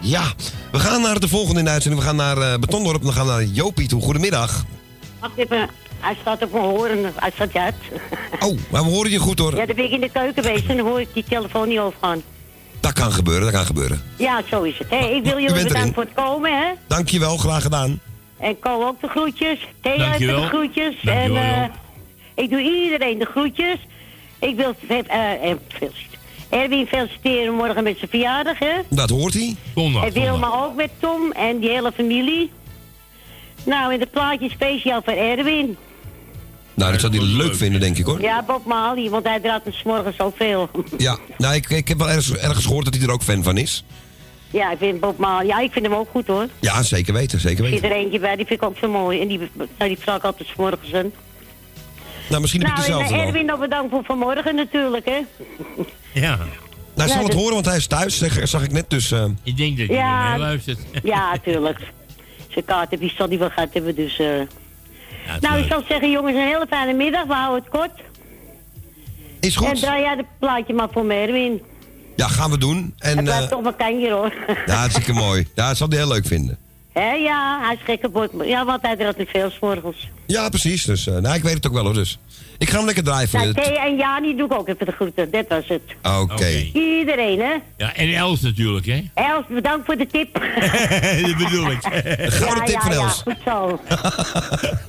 Ja, we gaan naar de volgende in de uitzending. We gaan naar eh Betondorp en we gaan naar Jopie toe. Goedemiddag. Wacht even, hij staat op mijn horen, hij staat uit. Oh, maar we horen je goed hoor. Ja, dan ben ik in de keuken bezig en dan hoor ik die telefoon niet overgaan. Dat kan gebeuren, dat kan gebeuren. Ja, zo is het. Hey, ik wil jullie bedanken voor het komen, hè. Dankjewel, graag gedaan. En Ko ook de groetjes. Dankjewel. de groetjes. Dankjewel, en eh, ik doe iedereen de groetjes. Ik wil eh, eh. Erwin feliciteren morgen met zijn verjaardag, hè. Dat hoort hij. en Wilma ook met Tom en die hele familie. Nou, en de plaatje speciaal voor Erwin. Nou, dat zal hij leuk vinden, denk ik hoor. Ja, Bob Marley, want hij draait morgen zoveel. Ja, nou, ik, ik heb wel ergens, ergens gehoord dat hij er ook fan van is. Ja, ik vind Bob Marley, ja, ik vind hem ook goed hoor. Ja, zeker weten, zeker Er zit weten. er eentje bij, die vind ik ook zo mooi. En die, nou, die vraag ik altijd 's morgens in. Nou, misschien heb ik Nou, en dezelfde eh, wel. Erwin nog bedankt voor vanmorgen natuurlijk, hè. Ja. Nou, hij zal Ja, het dat- horen, want hij is thuis, zeg, zag ik net. Dus, eh, Ik denk dat je Ja. ja. luistert. Ja, tuurlijk. Zijn kaart heb je zal die wel gehad hebben, dus... eh. nou, ik zal zeggen, jongens, een hele fijne middag. We houden het kort. Is goed. En draai jij het plaatje maar voor me, Erwin. Ja, gaan we doen. En, het blijft eh, toch mijn kanjer, hoor. ja, hartstikke mooi. Ja, dat zal hij heel leuk vinden. Hè, ja, hij is gek op bord. Ja, want hij draait niet veel 's morgens. Ja, precies. Dus, eh, nou, ik weet het ook wel hoor. Dus. Ik ga hem lekker draaien voor Nou, je. Thea en Jani doe ik ook even de groeten. Dat was het. Oké. Iedereen, hè. Ja, en Els natuurlijk, hè? Els, bedankt voor de tip. dat bedoel ik. Gouden tip ja, van ja, Els. goed zo.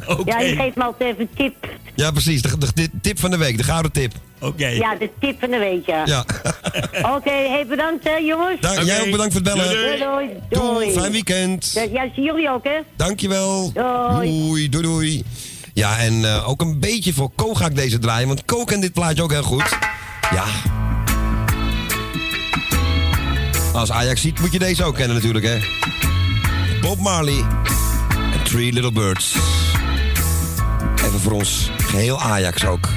Ja, die geeft me altijd even een tip. Ja, precies. De, de- de tip van de week, de gouden tip. Oké. Ja, de tip van de week, ja. Ja. Oké, hey, bedankt hè, jongens. Dank- Jij ook bedankt voor het bellen. Doei, doei. doei. Doei, fijn weekend. Ja, ja, zie jullie ook, hè? Dankjewel. Doei. Doei, doei, doei. Ja, en eh, ook een beetje voor Ko ga ik deze draaien, want Ko kent dit plaatje ook heel goed. Ja. Als Ajax ziet, moet je deze ook kennen natuurlijk, hè. Bob Marley en Three Little Birds. Even voor ons geheel Ajax ook.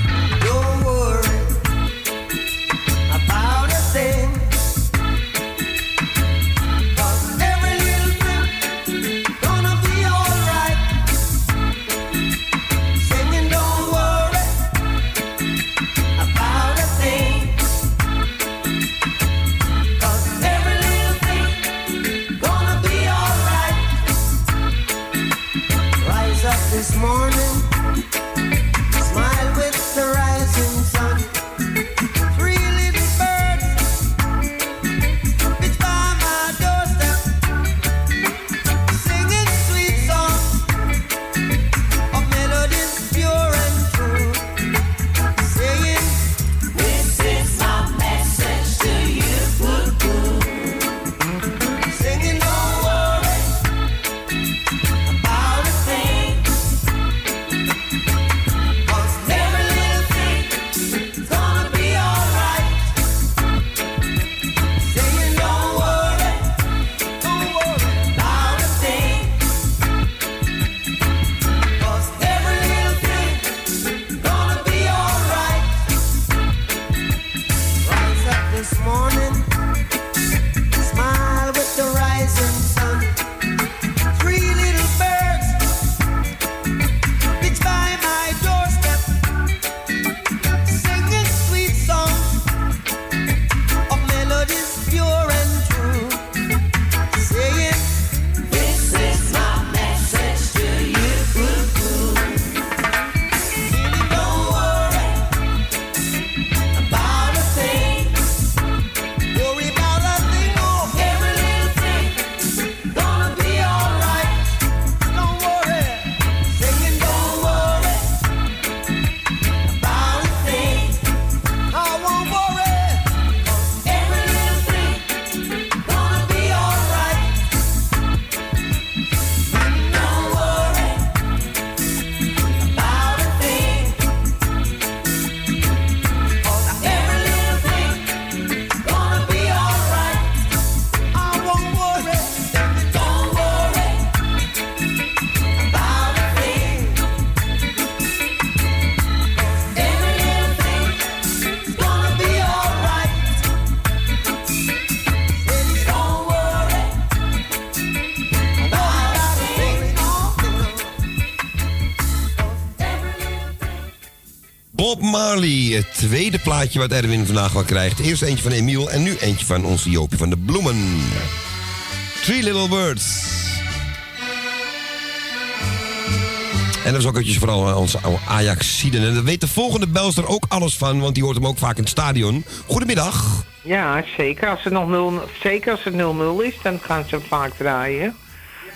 Plaatje wat Erwin vandaag wel krijgt. Eerst eentje van Emiel en nu eentje van onze Joopje van de Bloemen. Three Little Birds. En dat is ook eventjes vooral eh, onze oude Ajaxiden. En daar weet de volgende belster ook alles van, want die hoort hem ook vaak in het stadion. Goedemiddag. Ja, zeker. Als het nog 0, zeker als het 0-0 is, dan gaan ze hem vaak draaien.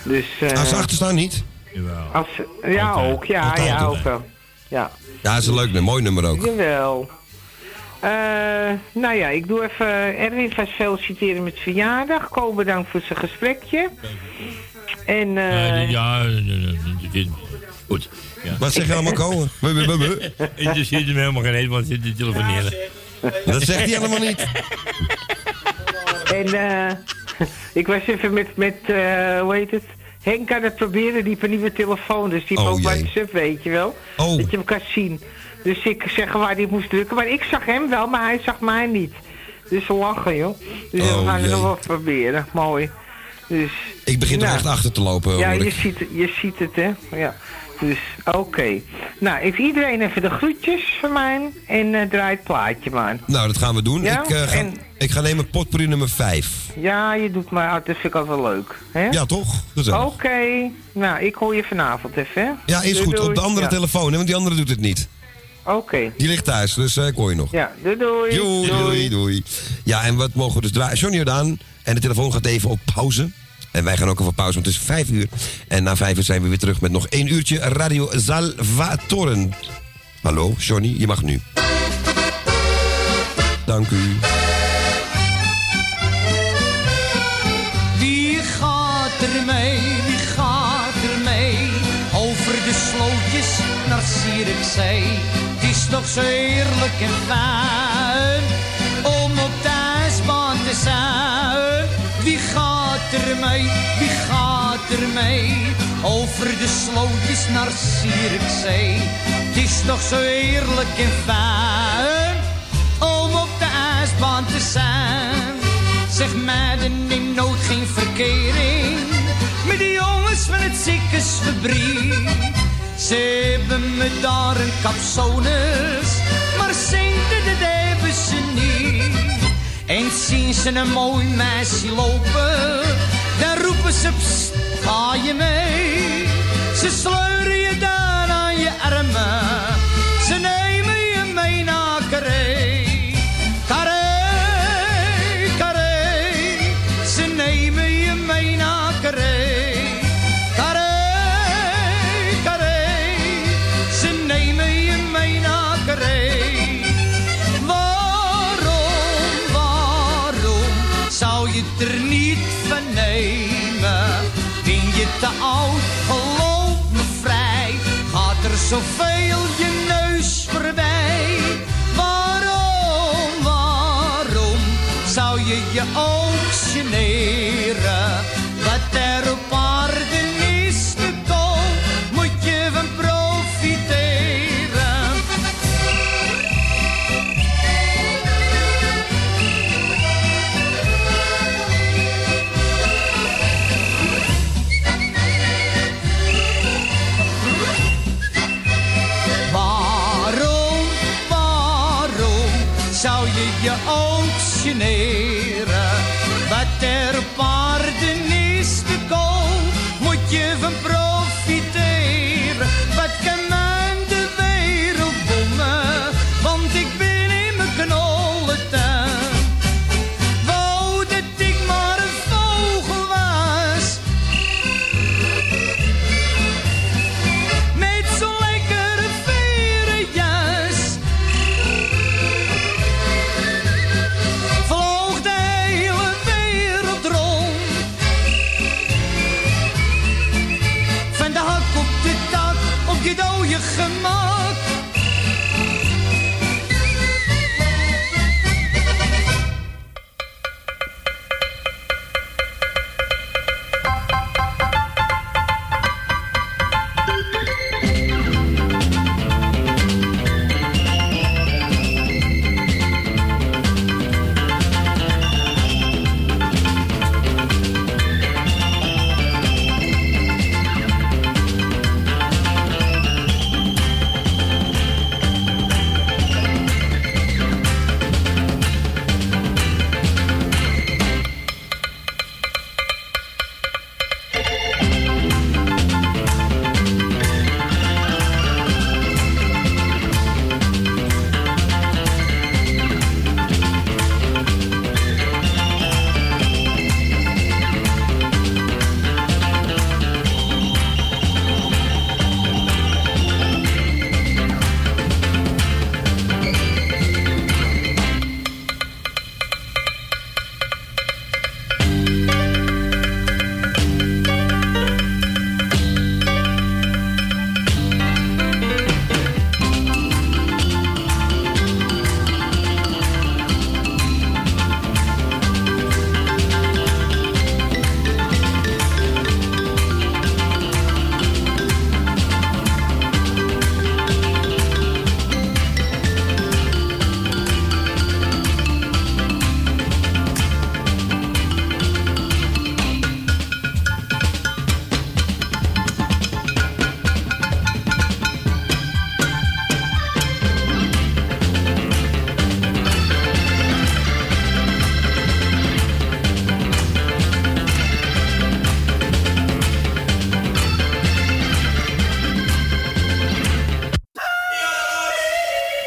Dus, eh Als ze achterstaan niet? als, ja, ook. Ja, Altijd, ja, ook wel. Ja. Ja, dat is een leuk nummer, mooi nummer ook. Jawel. Eh, nou ja, ik doe even Erwin vast feliciteren met verjaardag. Ko bedankt voor zijn gesprekje. En eh, ja, eh, eh, eh, goed. Ja. Wat zeg je allemaal, Ko? Buh. Interesseert hem helemaal geen eens, want hij zit te telefoneren. Dat zegt hij helemaal niet. En eh, ik was even met, met eh, hoe heet het? Henk aan het proberen, die heeft een nieuwe telefoon. Dus die heeft Oh, ook jee. WhatsApp, weet je wel. Oh. Dat je hem kan zien. Dus ik zeg waar hij moest drukken. Maar ik zag hem wel, maar hij zag mij niet. Dus we lachen, joh. Dus Oh, we gaan het nog wel proberen. Mooi. Dus, Ik begin toch nou, echt achter te lopen, Ja, je ziet, het- je ziet het, hè. Ja. Dus, oké. Nou, ik iedereen even de groetjes van mij. En eh draai het plaatje maar. Nou, dat gaan we doen. Ja, Ik, eh, ga, en- ik ga nemen potpourri nummer 5. Ja, je doet maar, dat vind ik altijd wel leuk. Hè? Ja, toch? Oké. Nou, ik hoor je vanavond even, hè? Ja, is Doei, goed. doei. Op de andere Ja. telefoon, hè, want die andere doet het niet. Oké. Die ligt thuis, dus eh, ik hoor je nog. Ja, doei doei. Doei, doei, doei. Ja, en wat mogen we dus draaien? Johnny Jordaan. En de telefoon gaat even op pauze. En wij gaan ook even pauze, want het is vijf uur. En na vijf uur zijn we weer terug met nog één uurtje Radio Salvatoren. Hallo, Johnny, je mag nu. Dank u. Wie gaat er mee, wie gaat er mee? Over de slootjes naar Zierikzee. Is toch zo heerlijk en fijn om op de ijsbaan te zijn. Wie gaat er mee, wie gaat er mee? Over de slootjes naar Zierikzee. Het is toch zo heerlijk en fijn om op de ijsbaan te zijn. Zeg meiden, neem nooit geen verkering met die jongens van het ziekersfabriek. Ze hebben me daar een capsones, maar centen dat hebben ze niet. En zien ze een mooi meisje lopen, dan roepen ze, ga je mee? Ze sleuren je dan aan je armen, gaat er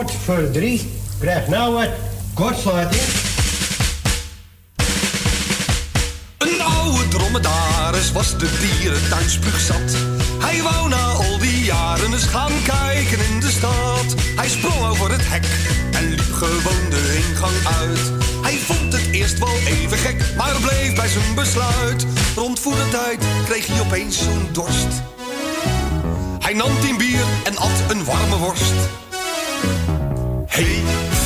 Pot voor drie. Krijg nou wat kortsluiting. Een oude dromedaris was de dierentuin spuugzat. Hij wou na al die jaren eens gaan kijken in de stad. Hij sprong over het hek en liep gewoon de ingang uit. Hij vond het eerst wel even gek, maar bleef bij zijn besluit. Rond voedertijd kreeg hij opeens zo'n dorst. Hij nam tien bier en at een warme worst.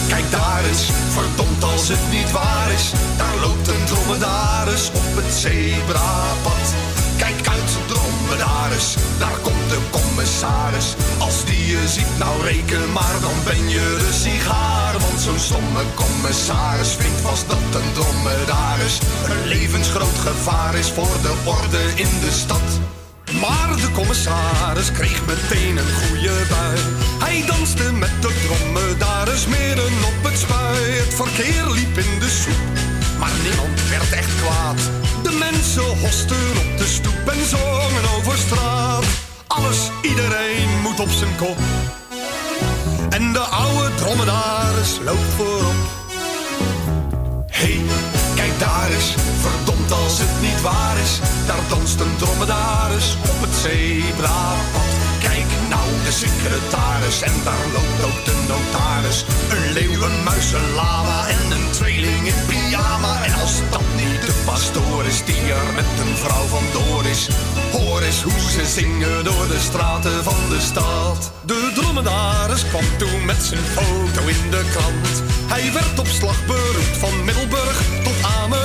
Kijk daar eens, verdomd als het niet waar is. Daar loopt een dromedaris op het zebrapad. Kijk uit, dromedaris, daar komt de commissaris. Als die je ziet, nou reken maar, dan ben je de sigaar. Want zo'n stomme commissaris vindt vast dat een dromedaris een levensgroot gevaar is voor de orde in de stad. Maar de commissaris kreeg meteen een goede bui. Hij danste met de dromedaris midden op het spui. Het verkeer liep in de soep, maar niemand werd echt kwaad. De mensen hosten op de stoep en zongen over straat. Alles, iedereen moet op zijn kop. En de oude dromedaris loopt voorop. Hey, kijk daar eens, verdomd als het niet waar is. Daar danst een dromedaris op het zebrapad. Kijk nou, de secretaris en daar loopt ook de notaris. Een leeuw, een muis, een en een tweeling in pyjama. En als dat niet de pastoor is die er met een vrouw vandoor is. Hoor eens hoe ze zingen door de straten van de stad. De dromedaris kwam toen met zijn foto in de krant. Hij werd op slag beroemd van Middelburg tot Ameland.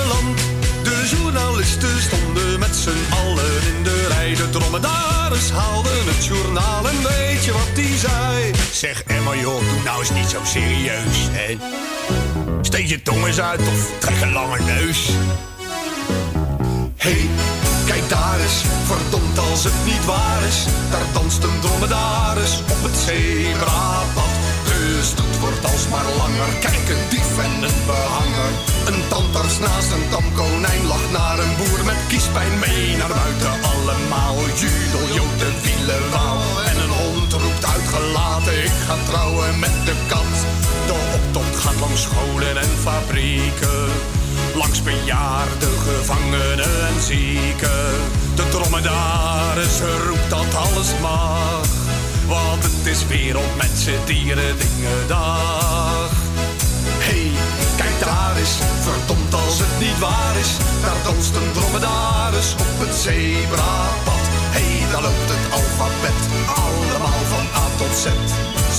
Journalisten stonden met z'n allen in de rij. De dromedaris haalde het journaal en weet je wat die zei? Zeg Emma joh, doe nou eens niet zo serieus, hè. Steek je tong eens uit of trek een lange neus. Hey, kijk daar eens, verdomd als het niet waar is. Daar danst een dromedaris op het zebrapad. De stoet wordt alsmaar langer, kijk een dief en een behanger. Een tandarts naast een tamkonijn lacht naar een boer met kiespijn mee naar buiten. Allemaal judel, jote, wielen, wauw. En een hond roept uitgelaten, ik ga trouwen met de kat. De optocht gaat langs scholen en fabrieken. Langs bejaarden, gevangenen en zieken. De dromedaris roept dat alles mag. Want het is wereld mensen, dieren, dingen dag. Hey, kijk daar eens, verdomd als het niet waar is. Daar danst een dromedaris op het zebrapad. Hey, daar loopt het alfabet, allemaal van A tot Z.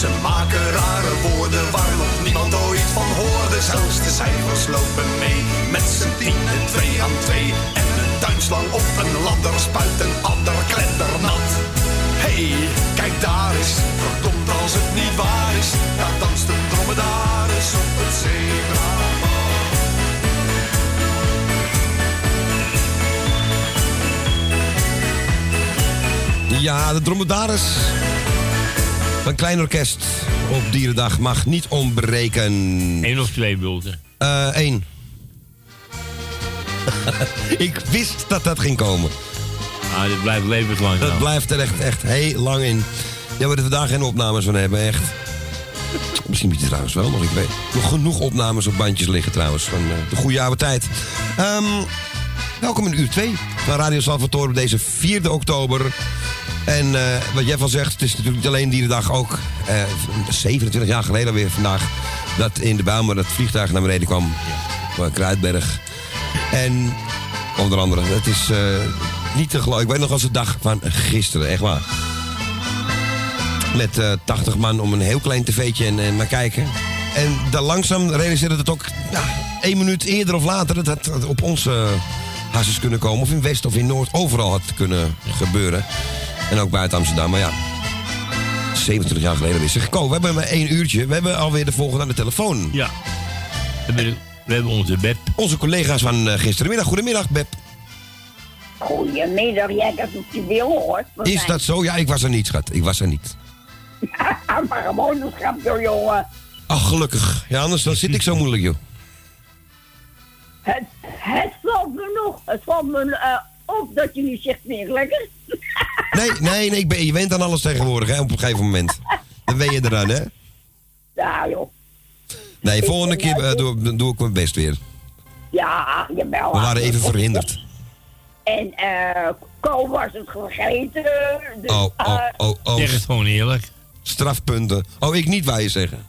Ze maken rare woorden waar nog niemand ooit van hoorde. Zelfs de cijfers lopen mee, met z'n tienen twee aan twee. En een tuinslang op een ladder spuit een ander kletternat. Hey, kijk daar eens, verdomd als het niet waar is. Daar danst een dromedaris op het zebrapad. Ja, de dromedaris. Een klein orkest op Dierendag mag niet ontbreken. Eén of twee bulten? Eén. Ik wist dat dat ging komen. Ah, dit blijft levenslang. Dat blijft er echt, echt heel lang in. Ja, we er vandaag geen opnames van hebben, echt. Misschien moet je trouwens wel nog, ik weet. Nog genoeg opnames op bandjes liggen trouwens, van eh, de goede oude tijd. Ehm, welkom in uur 2 van Radio Salvatore op deze 4 oktober. En eh, wat jij van zegt, het is natuurlijk niet alleen Dierendag, ook eh, 27 jaar geleden weer vandaag... dat in de Bijlmer dat vliegtuig naar beneden kwam, van Kruidberg. En onder andere, het is eh, niet te geloven. Ik weet nog als de dag van gisteren, echt waar. Met eh 80 man om een heel klein tv'tje en, en maar kijken. En dan langzaam realiseerde het ook ja, één minuut eerder of later... dat het op onze hasses kunnen komen. Of in West of in Noord. Overal had kunnen gebeuren. En ook buiten Amsterdam. Maar ja, 27 jaar geleden is het gekomen. We hebben maar één uurtje. We hebben alweer de volgende aan de telefoon. Ja. We hebben, we hebben onze Beb. Onze collega's van eh, gisterenmiddag. Goedemiddag, Beb. Goedemiddag, jij hebt het je wil hoor. Is dat zo? Ja, ik was er niet, schat. Ik was er niet. maar gewoon een grapje, jongen. Ach, gelukkig. Ja, anders dan zit ik zo moeilijk, joh. Het, het valt me nog. Het valt me eh, op dat je nu zegt weer lekker. Nee, nee, nee. Ik ben, je went aan alles tegenwoordig, hè, op een gegeven moment. Dan ben je eraan, hè? Ja, joh. Nee, volgende keer eh, doe, doe ik mijn best weer. Ja, jawel. We waren even verhinderd. En eh, Ko was het vergeten. Dus, Oh, oh, eh, oh, oh. Zeg het gewoon eerlijk. Strafpunten. Oh, ik niet, waar je zeggen.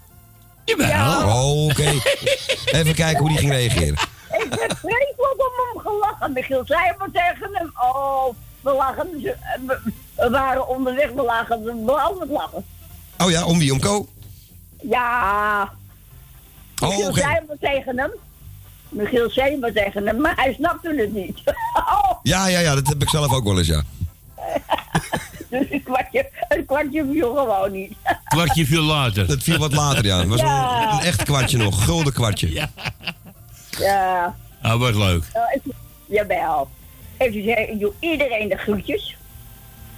Jawel. Oh, oké. Even kijken hoe die ging reageren. Ik heb vreselijk om hem gelachen. Michiel zei maar tegen hem. Oh, we lagen. We, we waren onderweg, we lagen we lachen. Oh ja, om wie? Om Ko? Ja. Oh, Michiel oké. zei maar tegen hem. Michiel zei maar tegen hem, maar hij snapte het niet. Ja, ja, ja, dat heb ik zelf ook wel eens, ja. Dus een kwartje, een kwartje viel gewoon niet. Kwartje viel later. Dat viel wat later, ja. Het was Ja. Een, een echt kwartje nog. Gulden kwartje. Ja. Ja. Ah, wat leuk. Nou, ik- jawel. Even zeggen, ik doe iedereen de groetjes.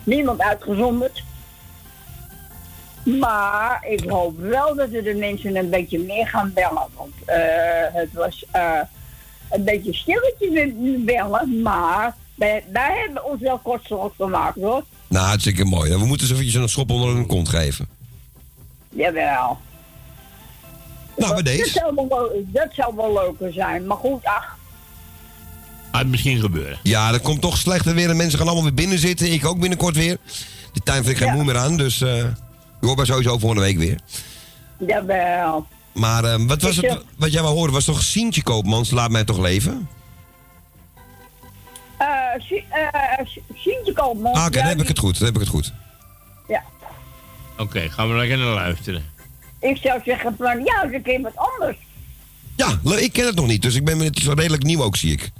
Niemand uitgezonderd. Maar ik hoop wel dat we de mensen een beetje meer gaan bellen. Want eh, het was eh, een beetje stilletje met bellen. Maar wij, wij hebben ons wel kortstondig gemaakt hoor. Nou, hartstikke mooi. We moeten ze eventjes een schop onder hun kont geven. Jawel. Nou, bij Dat deze. zou, wel, dat zou wel leuker zijn. Maar goed, ach. Gaat misschien gebeuren. Ja, er komt toch slechter weer en mensen gaan allemaal weer binnen zitten. Ik ook binnenkort weer. Die tuin vind ik geen moe meer aan, dus eh je hoort mij sowieso volgende week weer. Jawel. Maar eh, wat was het, wat jij wou horen, was toch Sientje Koopmans, Laat mij toch leven? Eh, eh, Si- Sientje Koopman. Ah, oké, dan heb ik het goed, dan heb ik het goed. Ja. Oké, gaan we lekker naar luisteren. Ik zou zeggen van, ja, een keer wat anders. Ja, ik ken het nog niet, dus ik ben het is redelijk nieuw ook, zie ik.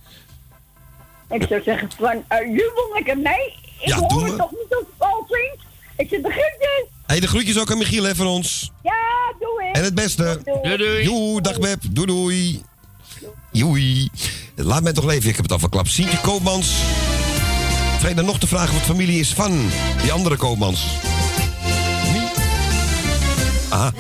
Ik zou zeggen van, eh jubel lekker mee. Ik Ja, hoor doen het we. toch niet of het al. Ik zit de groetjes. Hé, de groetjes ook aan Michiel hè, van ons. Ja, doe ik. En het beste. Doei, doei. Joe, dag Beb. Doei doei. Joei. Laat mij toch leven, ik heb het al verklapt. Sientje Koopmans. Vrede nog te vragen wat familie is van die andere Koopmans. Wie? Aha.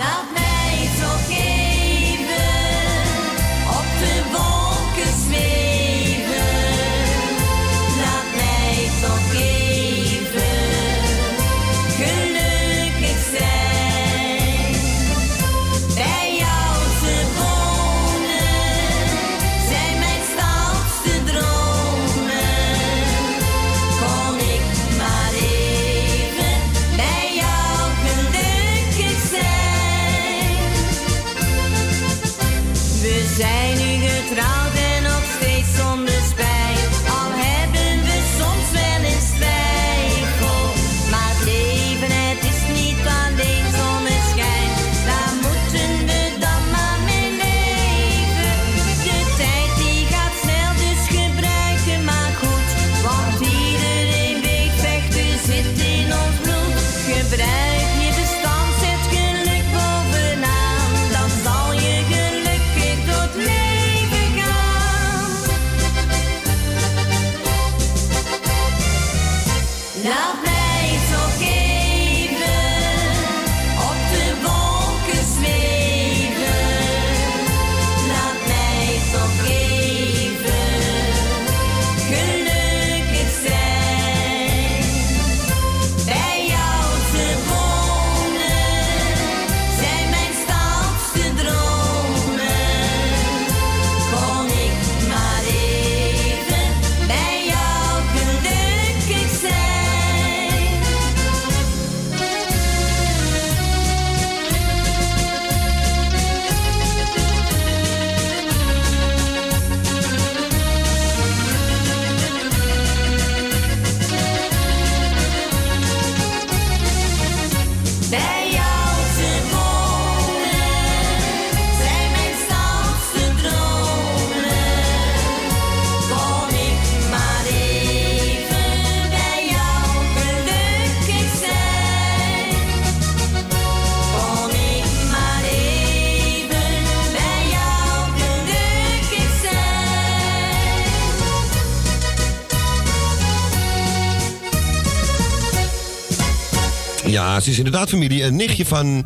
Ze is inderdaad familie. Een nichtje van,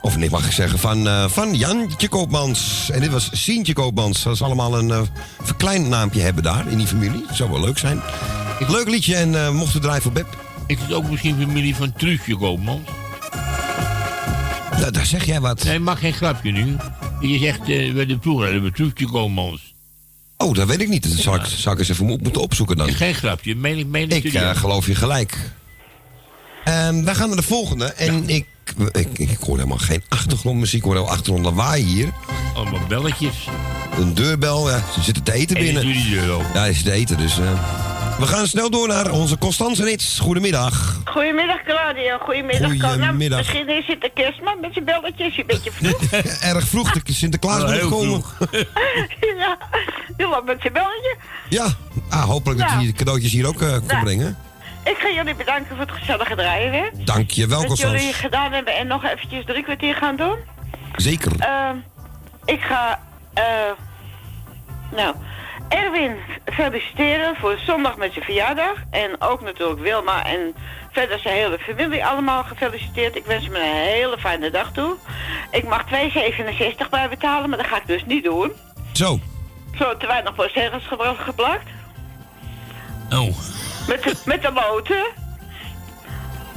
of nee, mag ik zeggen, van, eh, van Jantje Koopmans. En dit was Sientje Koopmans. Dat is allemaal een eh verkleind naampje hebben daar in die familie. Dat zou wel leuk zijn. Leuk liedje en eh mocht we draaien voor Beb. Is het ook misschien familie van Truusje Koopmans? Nou, daar zeg jij wat. Nee, mag geen grapje nu. Je zegt, eh we de vroeger we Truusje Koopmans. Oh, dat weet ik niet. Dat zal ik, zal ik eens even mo- moeten opzoeken dan. Geen grapje, meen ik, meen ik geloof je gelijk. Ehm wij gaan naar de volgende. En ik, ik, ik hoor helemaal geen achtergrondmuziek. Ik hoor wel achtergrond lawaai hier. Allemaal belletjes. Een deurbel. Ja, ze zitten te eten En binnen. die deur open. Ja, ze zitten te eten. Dus, eh, we gaan snel door naar onze Constance Rits. Goedemiddag. Goedemiddag Claudia, goedemiddag. Carla. Goedemiddag. Misschien is het de kerstman met zijn belletjes, een beetje vroeg. Erg vroeg. De Sinterklaas moet komen. ja, die loopt met zijn belletje. Ja, ah, hopelijk dat hij de cadeautjes hier ook eh, kon Ja. brengen. Ik ga jullie bedanken voor het gezellige draaien weer. Dank je wel, Wat jullie gedaan hebben en nog eventjes drie kwartier gaan doen. Zeker. Ehm, ik ga, eh, nou, Erwin feliciteren voor zondag met zijn verjaardag. En ook natuurlijk Wilma en verder zijn hele familie allemaal gefeliciteerd. Ik wens hem een hele fijne dag toe. Ik mag 2,67 bij betalen, maar dat ga ik dus niet doen. Zo. Zo te weinig postzeggels gebra- geplakt. Oh. Met de, met de loten.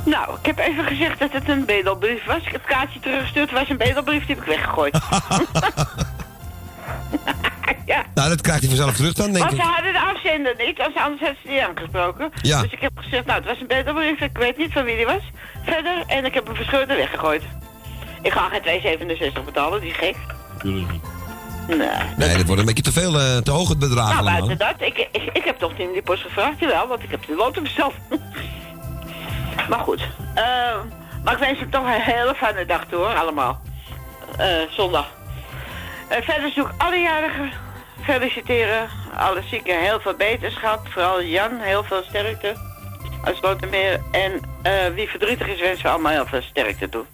Nou, ik heb even gezegd dat het een bedelbrief was. Ik heb het kaartje teruggestuurd. Het was een bedelbrief, die heb ik weggegooid. ja. Nou, dat krijgt hij vanzelf terug dan, denk Want ik. ze hadden de afzender niet, als anders had ze die aangesproken. Ja. Dus ik heb gezegd, nou, het was een bedelbrief. Ik weet niet van wie die was. Verder, en ik heb hem verscheurd en weggegooid. Ik ga geen 2,67 betalen, die is gek. Natuurlijk niet. Nee. Nee, dat wordt een beetje te veel, eh, te hoog het bedrag Nou, allemaal. buiten dat, ik, ik, ik heb toch niet in die post gevraagd, jawel, want ik heb de loten besteld. maar goed, eh, maar ik wens hem toch een hele fijne dag toe, hoor, allemaal. Eh, zondag. Verder zoek ik alle jarigen feliciteren, alle zieken heel veel beterschap, vooral Jan, heel veel sterkte als Slotermeer. En wie verdrietig is, wensen we allemaal heel veel sterkte toe.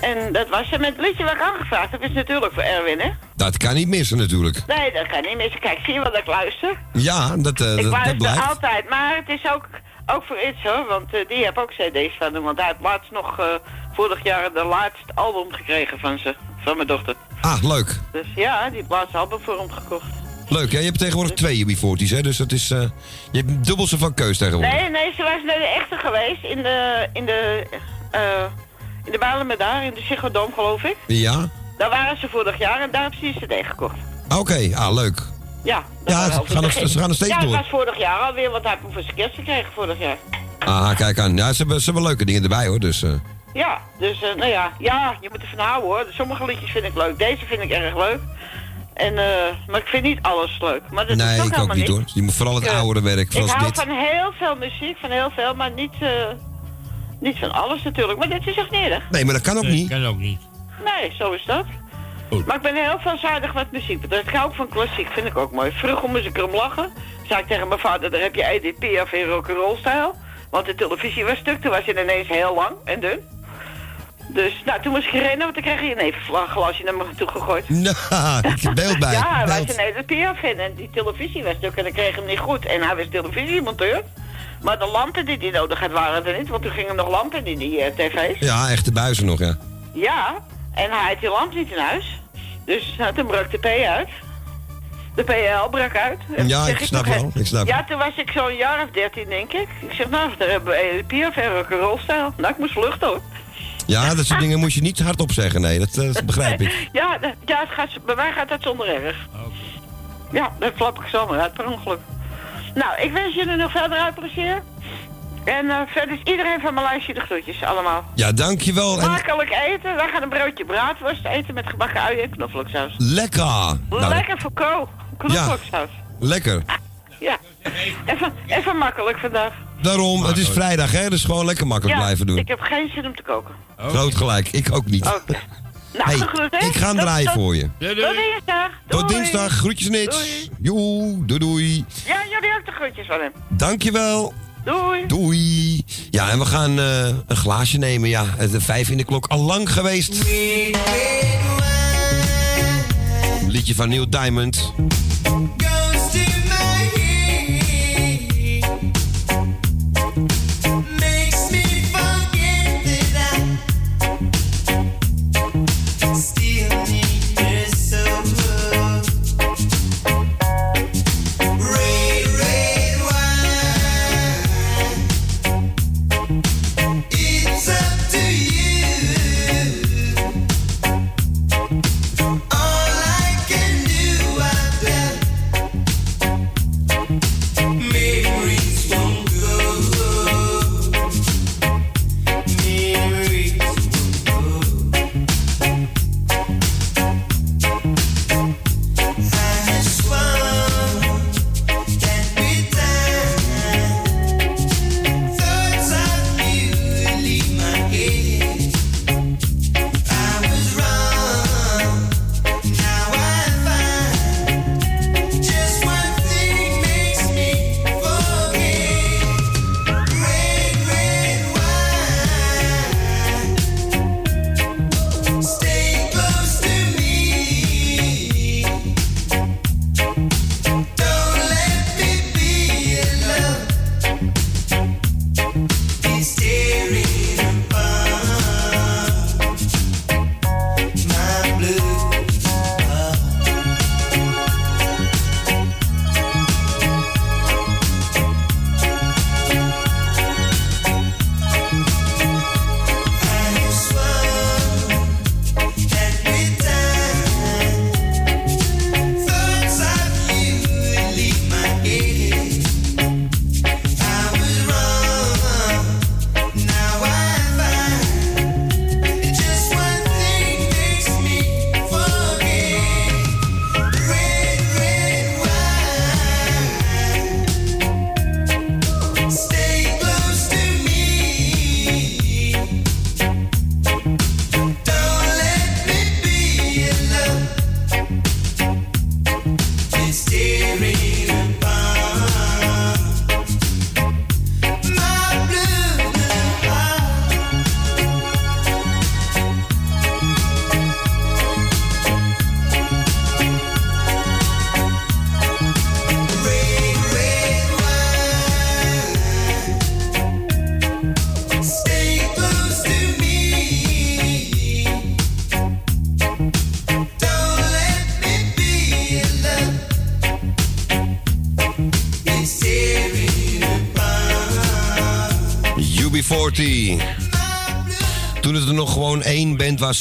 En dat was hem. Het liedje wat aangevraagd heb is natuurlijk voor Erwin, hè? Dat kan niet missen natuurlijk. Nee, dat kan niet missen. Kijk, zie je wat ik luister? Ja, dat, eh, ik dat, dat luister blijft. altijd, maar het is ook, ook voor iets hoor, want eh, die heb ook cd's van hem. Want hij heeft laatst nog, eh, vorig jaar, de laatste album gekregen van ze, van mijn dochter. Ah, leuk. Dus ja, die heeft laatste album voor hem gekocht. Leuk, hè? Je hebt tegenwoordig twee UB40's, hè? Dus dat is... je hebt dubbel zo van keus tegenwoordig. Nee, nee, ze was naar de echte geweest, in de, in de, eh in de Balemen daar, in de Ziggo geloof ik. Ja? Daar waren ze vorig jaar en daar hebben ze die cd gekocht. Oké, ah, leuk. Ja, Ja, ze gaan, nog, ze gaan nog steeds ja, door. het was vorig jaar alweer, want hij heeft voor zijn kerst gekregen vorig jaar. Ah, kijk aan. Ja, ze hebben, ze hebben leuke dingen erbij, hoor. Dus, eh, Ja, dus eh, nou ja, ja, je moet ervan houden hoor. Sommige liedjes vind ik leuk, deze vind ik erg leuk. En, eh, maar ik vind niet alles leuk. Maar dat is nee, ook ik ook niet, hoor. Je moet vooral het oudere werk, Ik hou dit. van heel veel muziek, van heel veel, maar niet, niet van alles natuurlijk. Maar dit is echt niet erg. Nee, maar dat kan ook niet. kan ook niet. Nee, zo is dat. Maar ik ben heel veelzijdig wat muziek betreft. Ik hou ook van klassiek, vind ik ook mooi. Vroeger moest ik erom lachen. Zei ik tegen mijn vader, daar heb je Edith Piaf in rock'n'roll stijl. Want de televisie was stuk, toen was hij ineens heel lang en dun. Dus, nou, toen moest ik rennen, want dan kreeg je een nevenglasje naar me toe gegooid. Nou, ik heb beeld bij. Ja, hij was een Edith Piaf in en die televisie was stuk en ik kreeg hem niet goed. En hij was televisiemonteur. Maar de lampen die hij nodig had waren er niet, want toen gingen nog lampen in die eh, tv's. Ja, echte buizen nog, ja. Ja, en hij had die lamp niet in huis. Dus nou, toen brak de P uit. De PL brak uit. En Ja, ik snap wel, ik snap Ja, toen was ik zo'n jaar of dertien, denk ik. Ik zeg, nou, daar hebben we Edith Piaf en rock'n'roll-stijl. Nou, ik moest vluchten, hoor. Ja, dat soort dingen moet je niet hardop zeggen. Nee, dat, eh, dat begrijp ik. Ja, ja het gaat, bij mij gaat dat zonder erg. Ja, dat flap ik zomaar uit per ongeluk. Nou, ik wens jullie nog verder uit plezier. En eh, verder is iedereen van mijn lijstje de groetjes allemaal. Ja, dankjewel. En Makkelijk eten. Wij gaan een broodje braadworst eten met gebakken uien en knoflooksaus. lekker. Nou, Lekker voor ko. Knoflooksaus. lekker. Ja. Even, even makkelijk vandaag. Daarom, het is vrijdag, hè? Dus gewoon lekker makkelijk ja, blijven doen. ik heb geen zin om te koken. Groot gelijk, ik ook niet. Oké. Nou, Hey, gegroet, hè? ik ga hem draaien tot- voor je. Tot dinsdag. Tot dinsdag, groetjes nits. Joe, doei doei. Ja, jullie ook de groetjes van hem. Dankjewel. Doei. Doei. Ja, en we gaan eh, een glaasje nemen. Ja, het is vijf in de klok al lang geweest. Liedje van Neil Diamond.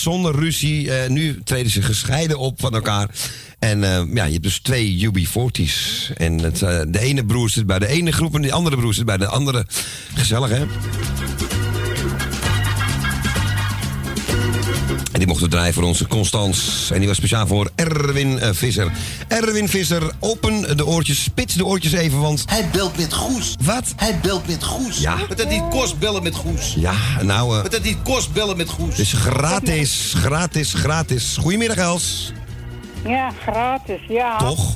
Zonder ruzie. eh, nu treden ze gescheiden op van elkaar. En eh, ja, je hebt dus twee UB40's. En het, eh, de ene broer zit bij de ene groep en de andere broer zit bij de andere. Gezellig, hè? En die mochten draaien voor onze Constans. En die was speciaal voor Erwin eh, Visser. Erwin Visser, open de oortjes, spits de oortjes even, want... Hij belt met Goes. Wat? Hij belt met Goes. Ja. Wat dat niet kost bellen met Goes. Ja, nou... eh, Wat dat niet kost bellen met Goes. is gratis, gratis, gratis. Goedemiddag, Els. Ja, gratis, ja. Toch?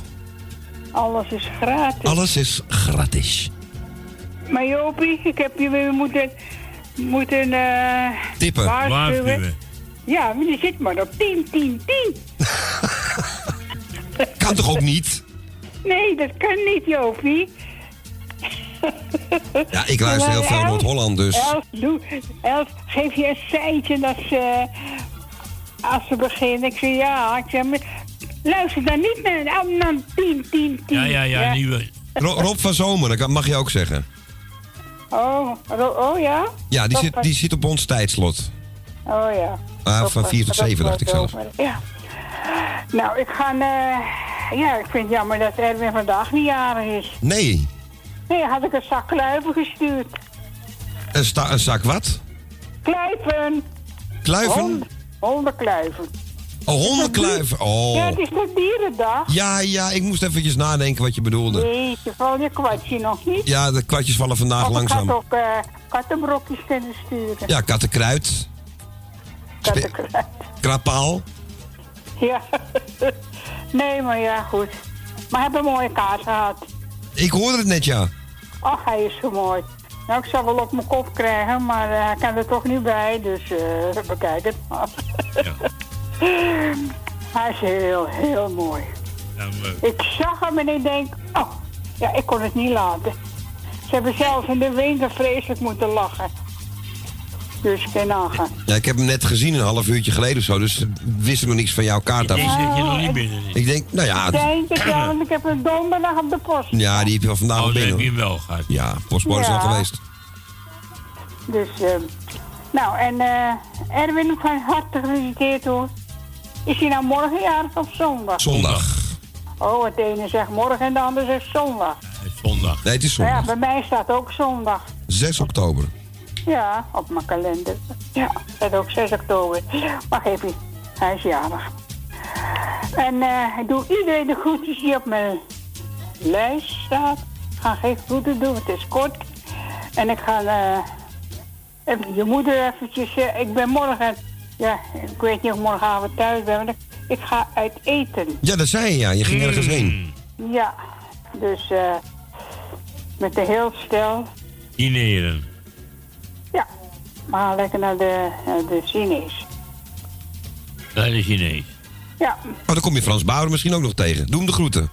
Alles is gratis. Alles is gratis. Maar Jopie, ik heb je weer moeten, moeten eh Tippen. Waarschuwen. Ja, maar die zit maar op 10, 10, 10. Kan toch ook niet? Nee, dat kan niet, Jopie. Ja, ik luister heel veel Noord-Holland, dus... Doe, Els, geef je een seintje dat ze, als ze beginnen. Ik zeg ja, ik zeg, maar luister dan niet naar, naar 10, 10, 10. Ja, ja, ja, nieuwe. Ro- Rob van Zomer, dat mag je ook zeggen. Oh, oh ja? Ja, die Rob zit, van- die zit op ons tijdslot. Oh ja. Ah, van 4 tot Rob 7 dacht ik zelf. Ja. Nou, ik ga... eh, ja, ik vind het jammer dat Erwin vandaag niet jarig is. Nee, Nee, had ik een zak kluiven gestuurd. een, sta- een zak wat? Kluiven. Kluiven? Hond, hondenkluiven. Oh, hondenkluiven. Oh. Ja, het is de dierendag. Ja, ja, ik moest eventjes nadenken wat je bedoelde. Nee, je val je kwartje nog niet. Ja, de kwartjes vallen vandaag langzaam. Ik had ook kattenbrokjes kunnen sturen. Ja, kattenkruid, Kattenkruid. krapaal. Ja. nee, maar ja, goed. Maar hij heeft een mooie kaart gehad. Ik hoorde het net, ja. Ach, hij is zo mooi. Nou, ik zal wel op mijn kop krijgen, maar eh, hij kan er toch niet bij, dus eh we kijken het maar. hij is heel, heel mooi. Nou, Ik zag hem en ik denk, oh, ja, ik kon het niet laten. Ze hebben zelfs in de winter vreselijk moeten lachen. Dus ik kan nagaan. ja. Ik heb hem net gezien een half uurtje geleden of zo, dus wist ik nog niks van jouw kaart af. Deze zit je nog niet binnen. Ik denk, nou ja, Ik denk het wel, want ik heb een donderdag op de post. ja, die heb je wel vandaag Oh, al binnen. heb je hem wel gehad. Ja, postbode is Ja. al geweest. Dus, eh, nou, en eh Erwin, van harte gefeliciteerd hoor. Is hij nou morgen jarig of zondag? Zondag. Oh, het ene zegt morgen en de ander zegt zondag. Zondag. Nee, het is Nou ja, zondag. bij mij staat ook zondag. 6 oktober. Ja, op mijn kalender. Ja, staat ook 6 oktober. Maar geef je, hij is jarig. En eh, ik doe iedereen de groetjes die op mijn lijst staat. Ik ga geen groeten doen, het is kort. En ik ga eh, even je moeder eventjes... eh, ik ben morgen... Ja, ik weet niet of ik morgenavond thuis ben, maar ik, ik ga uit eten. Ja, dat zei je, ja. Je ging ergens heen. Ja, dus eh, met de heel stel. Dineren. Maar lekker naar de, naar de Chinees. Dat is Chinees. Ja, Oh, dan kom je Frans Bauer misschien ook nog tegen. Doe hem de groeten.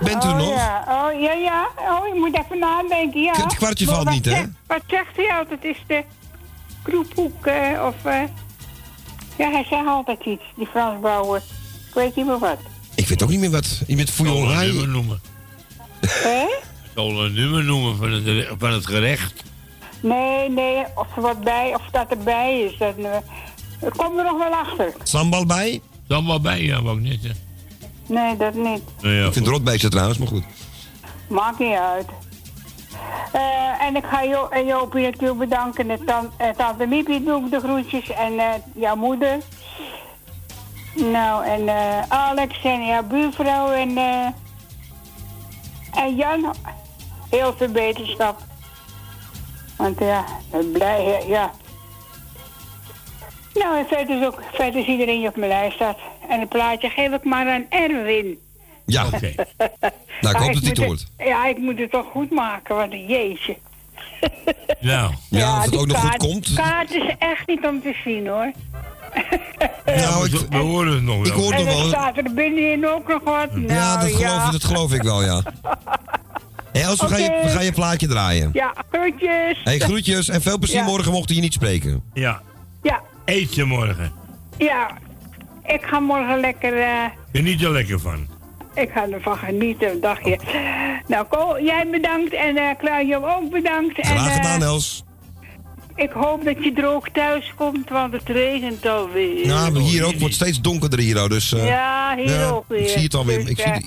Bent u oh, nog? Ja. Oh, ja, ja. Oh, je moet even nadenken, ja. Het kwartje Maar valt niet, hè? Wat zegt hij altijd? Is de kroephoek eh, of... eh, ja, hij zegt altijd iets, die Frans Bauer. Ik weet niet meer wat. Ik weet ook niet meer wat. Je bent fouillon noemen. Hé? Zal een nummer noemen van het, van het gerecht. Nee, nee, of er wat bij, of dat erbij is. Dat, eh, ik kom er nog wel achter. Sambal bij? Sambal bij, ja, wou ik net zeggen. Nee, dat niet. Nou ja, Ik vind het rotbeestje trouwens, maar goed. Maakt niet uit. Eh, en ik ga jo en Jopie natuurlijk bedanken. En tan eh, tante Miepie doe ik de groetjes. En eh, jouw moeder. Nou, en eh, Alex en jouw buurvrouw. En, eh, en Jan. Heel veel beterschap. Want ja, blij, ja. Nou, en verder is, ook, verder is iedereen die op mijn lijst staat. En het plaatje geef ik maar aan Erwin. Ja. Nou, ik hoop dat hij het hoort. Ja, ik moet het toch goed maken, want een jeetje. Nou. Ja, als het ook nog goed kaart- komt. kaart is echt niet om te zien, hoor. Nou, ik, we horen het nog wel. ik hoor het nog wel. staat er binnenin ook nog wat. Nou, Ja, dat geloof, ja. dat geloof ik wel, ja. Hé, Els, we, gaan je, we gaan je plaatje draaien. Ja, groetjes. Hé, groetjes en veel plezier Ja. morgen mochten je niet spreken. Ja. Ja, Eet je morgen. ja. Ik ga morgen lekker... eh, Geniet er lekker van. Ik ga ervan genieten, een dagje. Nou, Ko, jij bedankt en eh Claudio ook bedankt. en, Graag eh, gedaan, Els. Ik hoop dat je droog thuis komt, want het regent alweer. Ja, maar hier ook wordt steeds donkerder hier, dus... eh, Ja, hier ook weer. Ik zie het alweer. Dus, ik zie, eh,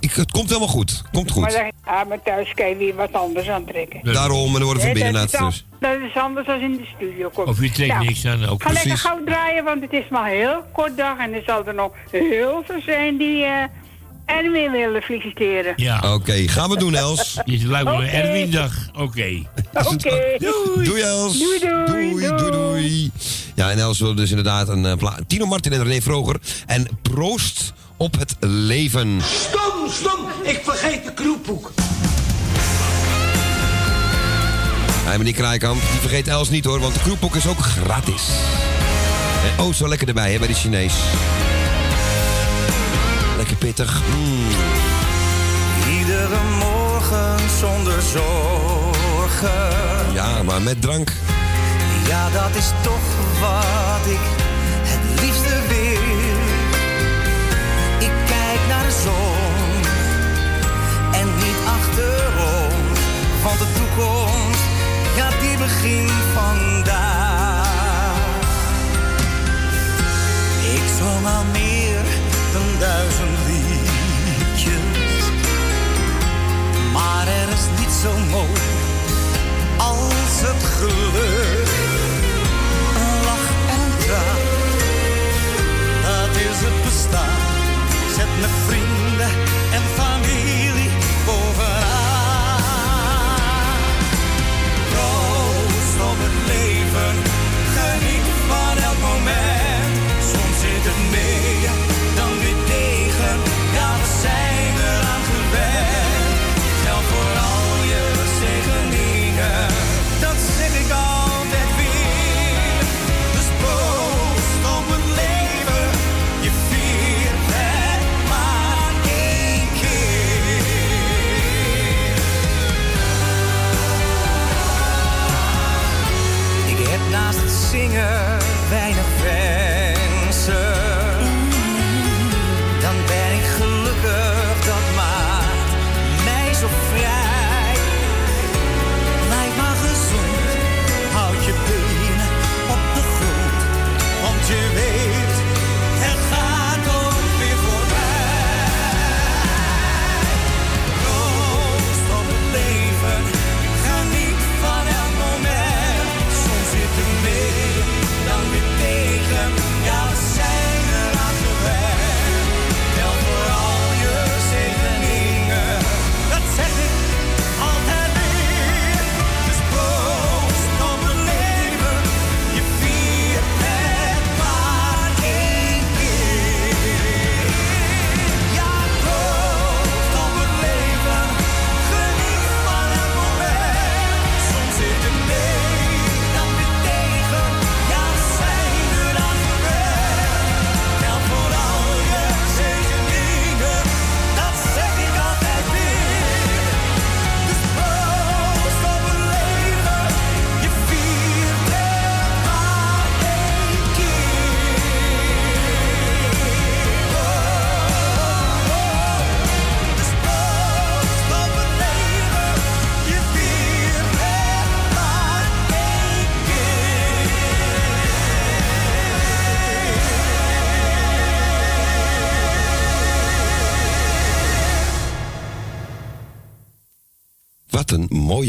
ik, het komt helemaal goed. Komt goed. Maar, dan, ja, maar thuis kan je weer wat anders aantrekken. Daarom, en dan worden we van binnen dat, Dus. dat is anders dan in de studio komt. Of je trekt Nou, niks aan, ook Ga lekker gauw draaien, want het is maar een heel kort dag. En er zal er nog heel veel zijn die eh Erwin willen feliciteren. Ja. Oké, gaan we doen, Els. Je lijkt wel een Oké. Erwin-dag. Oké. Oké. Doei, Els. Doei, doei. Doei, doei, doei. Ja, en Els wil dus inderdaad een uh, Tino Martin en René Vroger. En proost op het leven. Stom, stom, ik vergeet de kroephoek. Ja, meneer Kraaikamp, die vergeet Els niet hoor, want de kroepok is ook gratis. En oh, zo lekker erbij hè, bij de Chinees. Lekker pittig. Mm. Iedere morgen zonder zorgen. Ja, maar met drank. Ja, dat is toch wat ik het liefste wil. Zon en niet achterom. Want de toekomst, ja, die begint vandaag. Ik zong al meer dan duizend liedjes. Maar er is niet zo mooi als het geluk.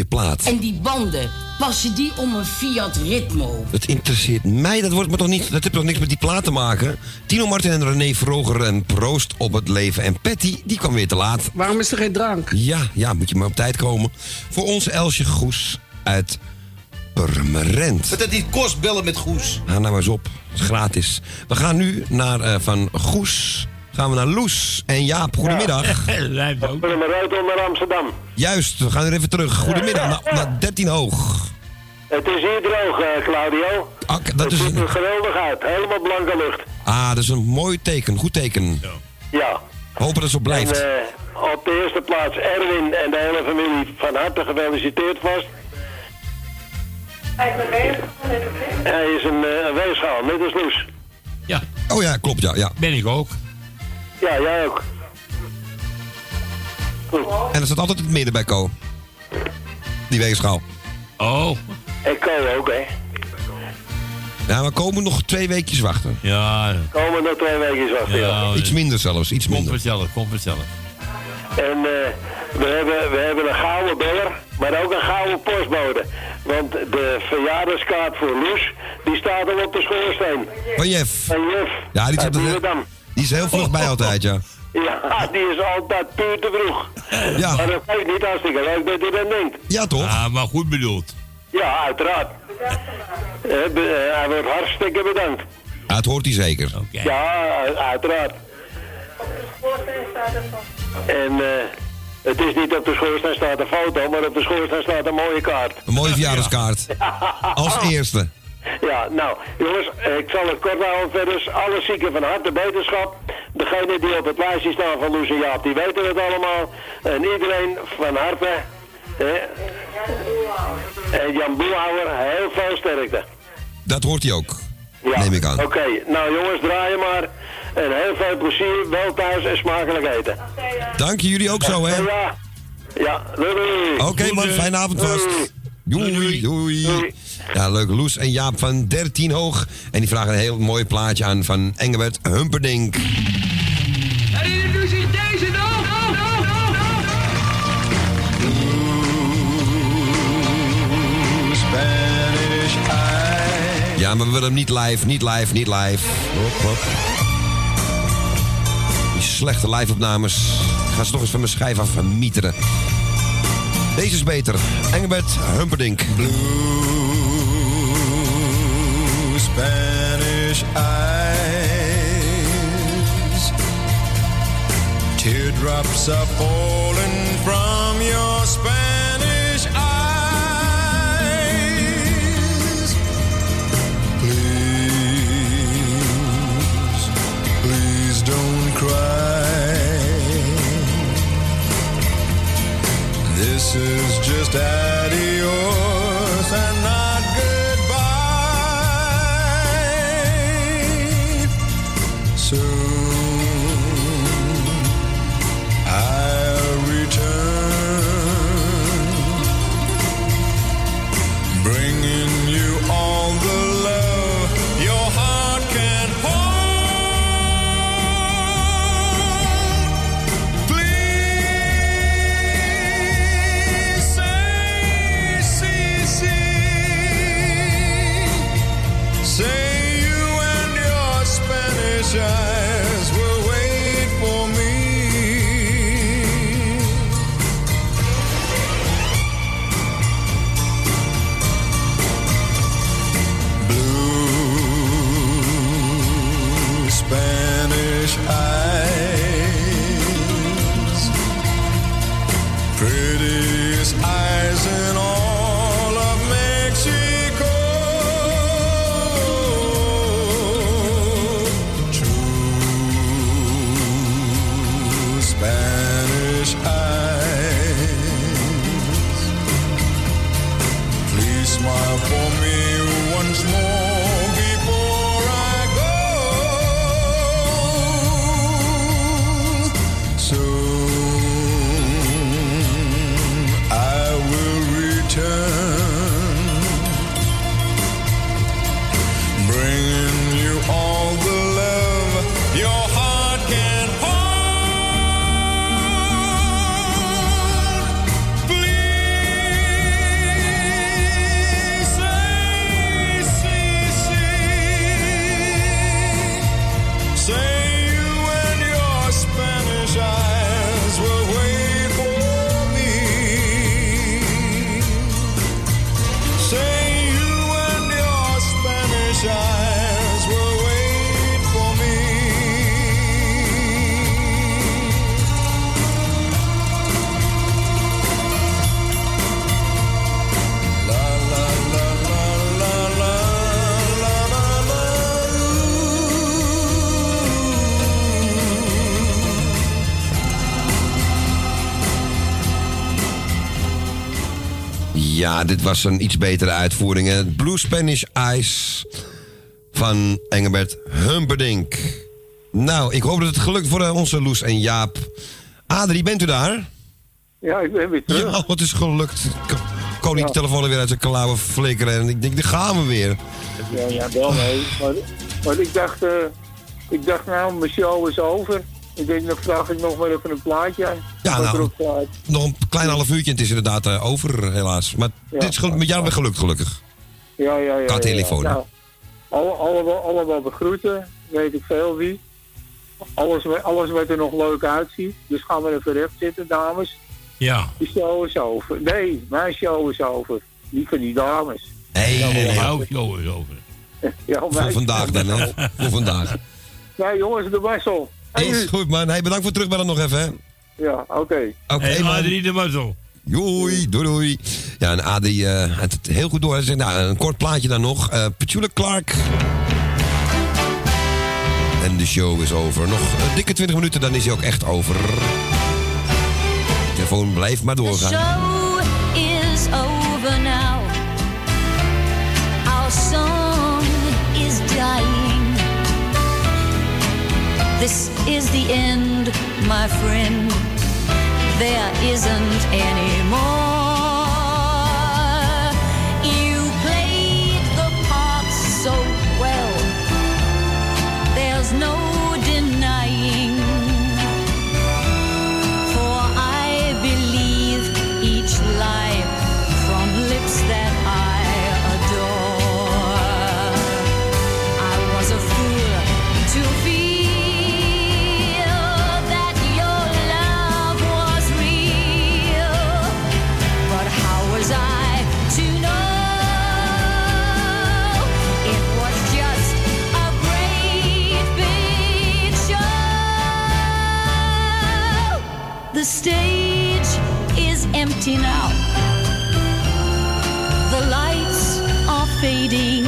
Plaat. En die banden, passen die om een Fiat Ritmo? Het interesseert mij, dat, wordt me toch niet, dat heeft toch niks met die plaat te maken. Tino Martin en René Vroger en proost op het leven. En Patty, die kwam weer te laat. Waarom is er geen drank? Ja, ja, moet je maar op tijd komen. Voor ons Elsje Goes uit Purmerend. Dat het niet kost bellen met Goes. Ga nou maar eens op, het is gratis. We gaan nu naar, eh, van Goes, gaan we naar Loes. En Jaap, goedemiddag. Purmerend onder Amsterdam. Juist, we gaan weer even terug. Goedemiddag, naar, naar 13 hoog. Het is hier droog, eh, Claudio. dat het is ziet een- er geweldig uit. Helemaal blanke lucht. Ah, dat is een mooi teken, goed teken. Ja. Hopen dat het zo blijft. En eh, op de eerste plaats Erwin en de hele familie van harte gefeliciteerd vast. Hij is een, eh, een weegschaal, net als Loes. Ja. Oh ja, klopt, ja. ja. Ben ik ook. Ja, jij ook. En er staat altijd het midden bij Co. Die weegschaal. Oh. En Co ook, hè. Ja, maar Co moet nog twee weekjes wachten. Ja. Komen nog twee weken wachten, ja. Iets minder zelfs, iets Komt minder. vanzelf, komt vanzelf. En eh, we, hebben, we hebben een gouden beller, maar ook een gouden postbode. Want de verjaardagskaart voor Loes, die staat al op de schoorsteen. Van Jef. Van Jef. Ja, die, zit er. Die is heel vlug bij altijd, ja. Ja, die is altijd puur te vroeg. Ja. Maar dat geeft niet hartstikke leuk dat hij dat denkt. Ja, toch? Ja, maar goed bedoeld. Ja, uiteraard. Eh, eh, hij wordt hartstikke bedankt. Ja, het hoort hij zeker. Ja, uiteraard. En eh, het is niet op de schoorsteen staat een foto, maar op de schoorsteen staat een mooie kaart. Een mooie verjaardagskaart. Als eerste. Ja, nou, jongens, eh, ik zal het kort houden verder. Alle zieken van harte beterschap. Degene die op het lijstje staan van Loes en Jaap, die weten het allemaal. En iedereen van harte. Hè. En Jan Boelhouwer, heel veel sterkte. Dat hoort hij ook. Ja. Neem ik aan. Oké, nou jongens, draaien maar. En heel veel plezier, wel thuis en smakelijk eten. Dank je jullie ook zo, hè? Ja, ja, doei doei. Oké man, fijne avond vast. Doei, doei. Ja, leuk. Loes en Jaap van 13 hoog. En die vragen een heel mooi plaatje aan van Engelbert Humperdinck. En deze nog. Ja, maar we willen hem niet live, niet live, niet live. Hop, hop. Die slechte live-opnames. Ga ze toch eens van mijn schijf af mieteren. Deze is beter. Engelbert Humperdinck. Spanish eyes. Teardrops are falling from your Spanish eyes. Please, please don't cry. This is just adios smile for me once more Ja, dit was een iets betere uitvoering. hè. Blue Spanish Eyes van Engelbert Humperdinck. Nou, ik hoop dat het gelukt voor eh, onze Loes en Jaap. Adrie, bent u daar? Ja, ik ben weer terug. Ja, wat is gelukt. Ko- Koning de telefoon weer uit zijn klauwen flikkeren. En ik denk, daar gaan we weer. Ja, ja, wel nee. Maar, maar ik dacht, eh, ik dacht nou, mijn show is over. Ik denk, dan vraag ik nog maar even een plaatje aan. Ja, nou. Nog een klein half uurtje en het is inderdaad eh, over, helaas. Maar Ja. dit is met jou weer gelukt, gelukkig. Ja, ja, ja. Qua ja, telefoon. Ja. Nou, alle, allemaal, allemaal begroeten, weet ik veel wie. Alles, alles wat er nog leuk uitziet. Dus gaan we even recht zitten, dames. Ja. Die show is over. Nee, mijn show is over. Niet van die dames. Nee, nee, nee. Jouw show is over. Ja, Voor vandaag dan, hè? Voor vandaag. Nee, jongens, de Wessel. Is goed, man. Hey, bedankt voor het terugbellen nog even, hè? Ja, oké. Oké, Hey, man. Adrie de Mazzel. Doei, doei, doei. Ja, en Adrie eh had het heel goed door. Hij zegt, nou, een kort plaatje dan nog. Eh Petula Clark. En de show is over. Nog een dikke 20 minuten, dan is hij ook echt over. De telefoon blijft maar The doorgaan. This is the end, my friend. There isn't any more. Empty now. The lights are fading.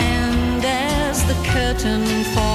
And as the curtain falls,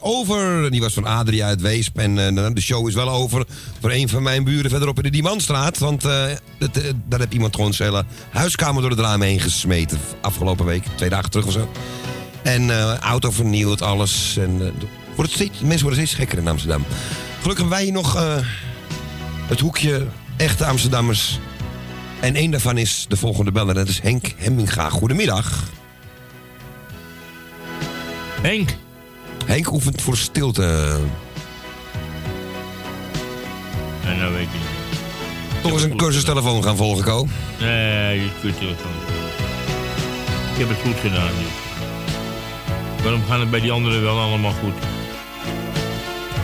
over. Die was van Adrie uit Weesp. En eh, de show is wel over voor een van mijn buren verderop in de Diemandstraat. Want eh, het, eh, daar heb iemand gewoon zijn hele huiskamer door het raam heen gesmeten. Afgelopen week, twee dagen terug of zo. En eh, auto vernield, alles. En, eh, wordt mensen worden steeds gekker in Amsterdam. Gelukkig hebben wij hier nog eh, het hoekje echte Amsterdammers. En één daarvan is de volgende beller. Dat is Henk Hemminga. Goedemiddag. Henk. Henk oefent voor stilte. En nou weet ik niet. Toch eens een cursus telefoon gaan volgen, Ko. Nee, je kunt telefoon. Ik heb het goed gedaan. dus. Waarom gaan het bij die anderen wel allemaal goed?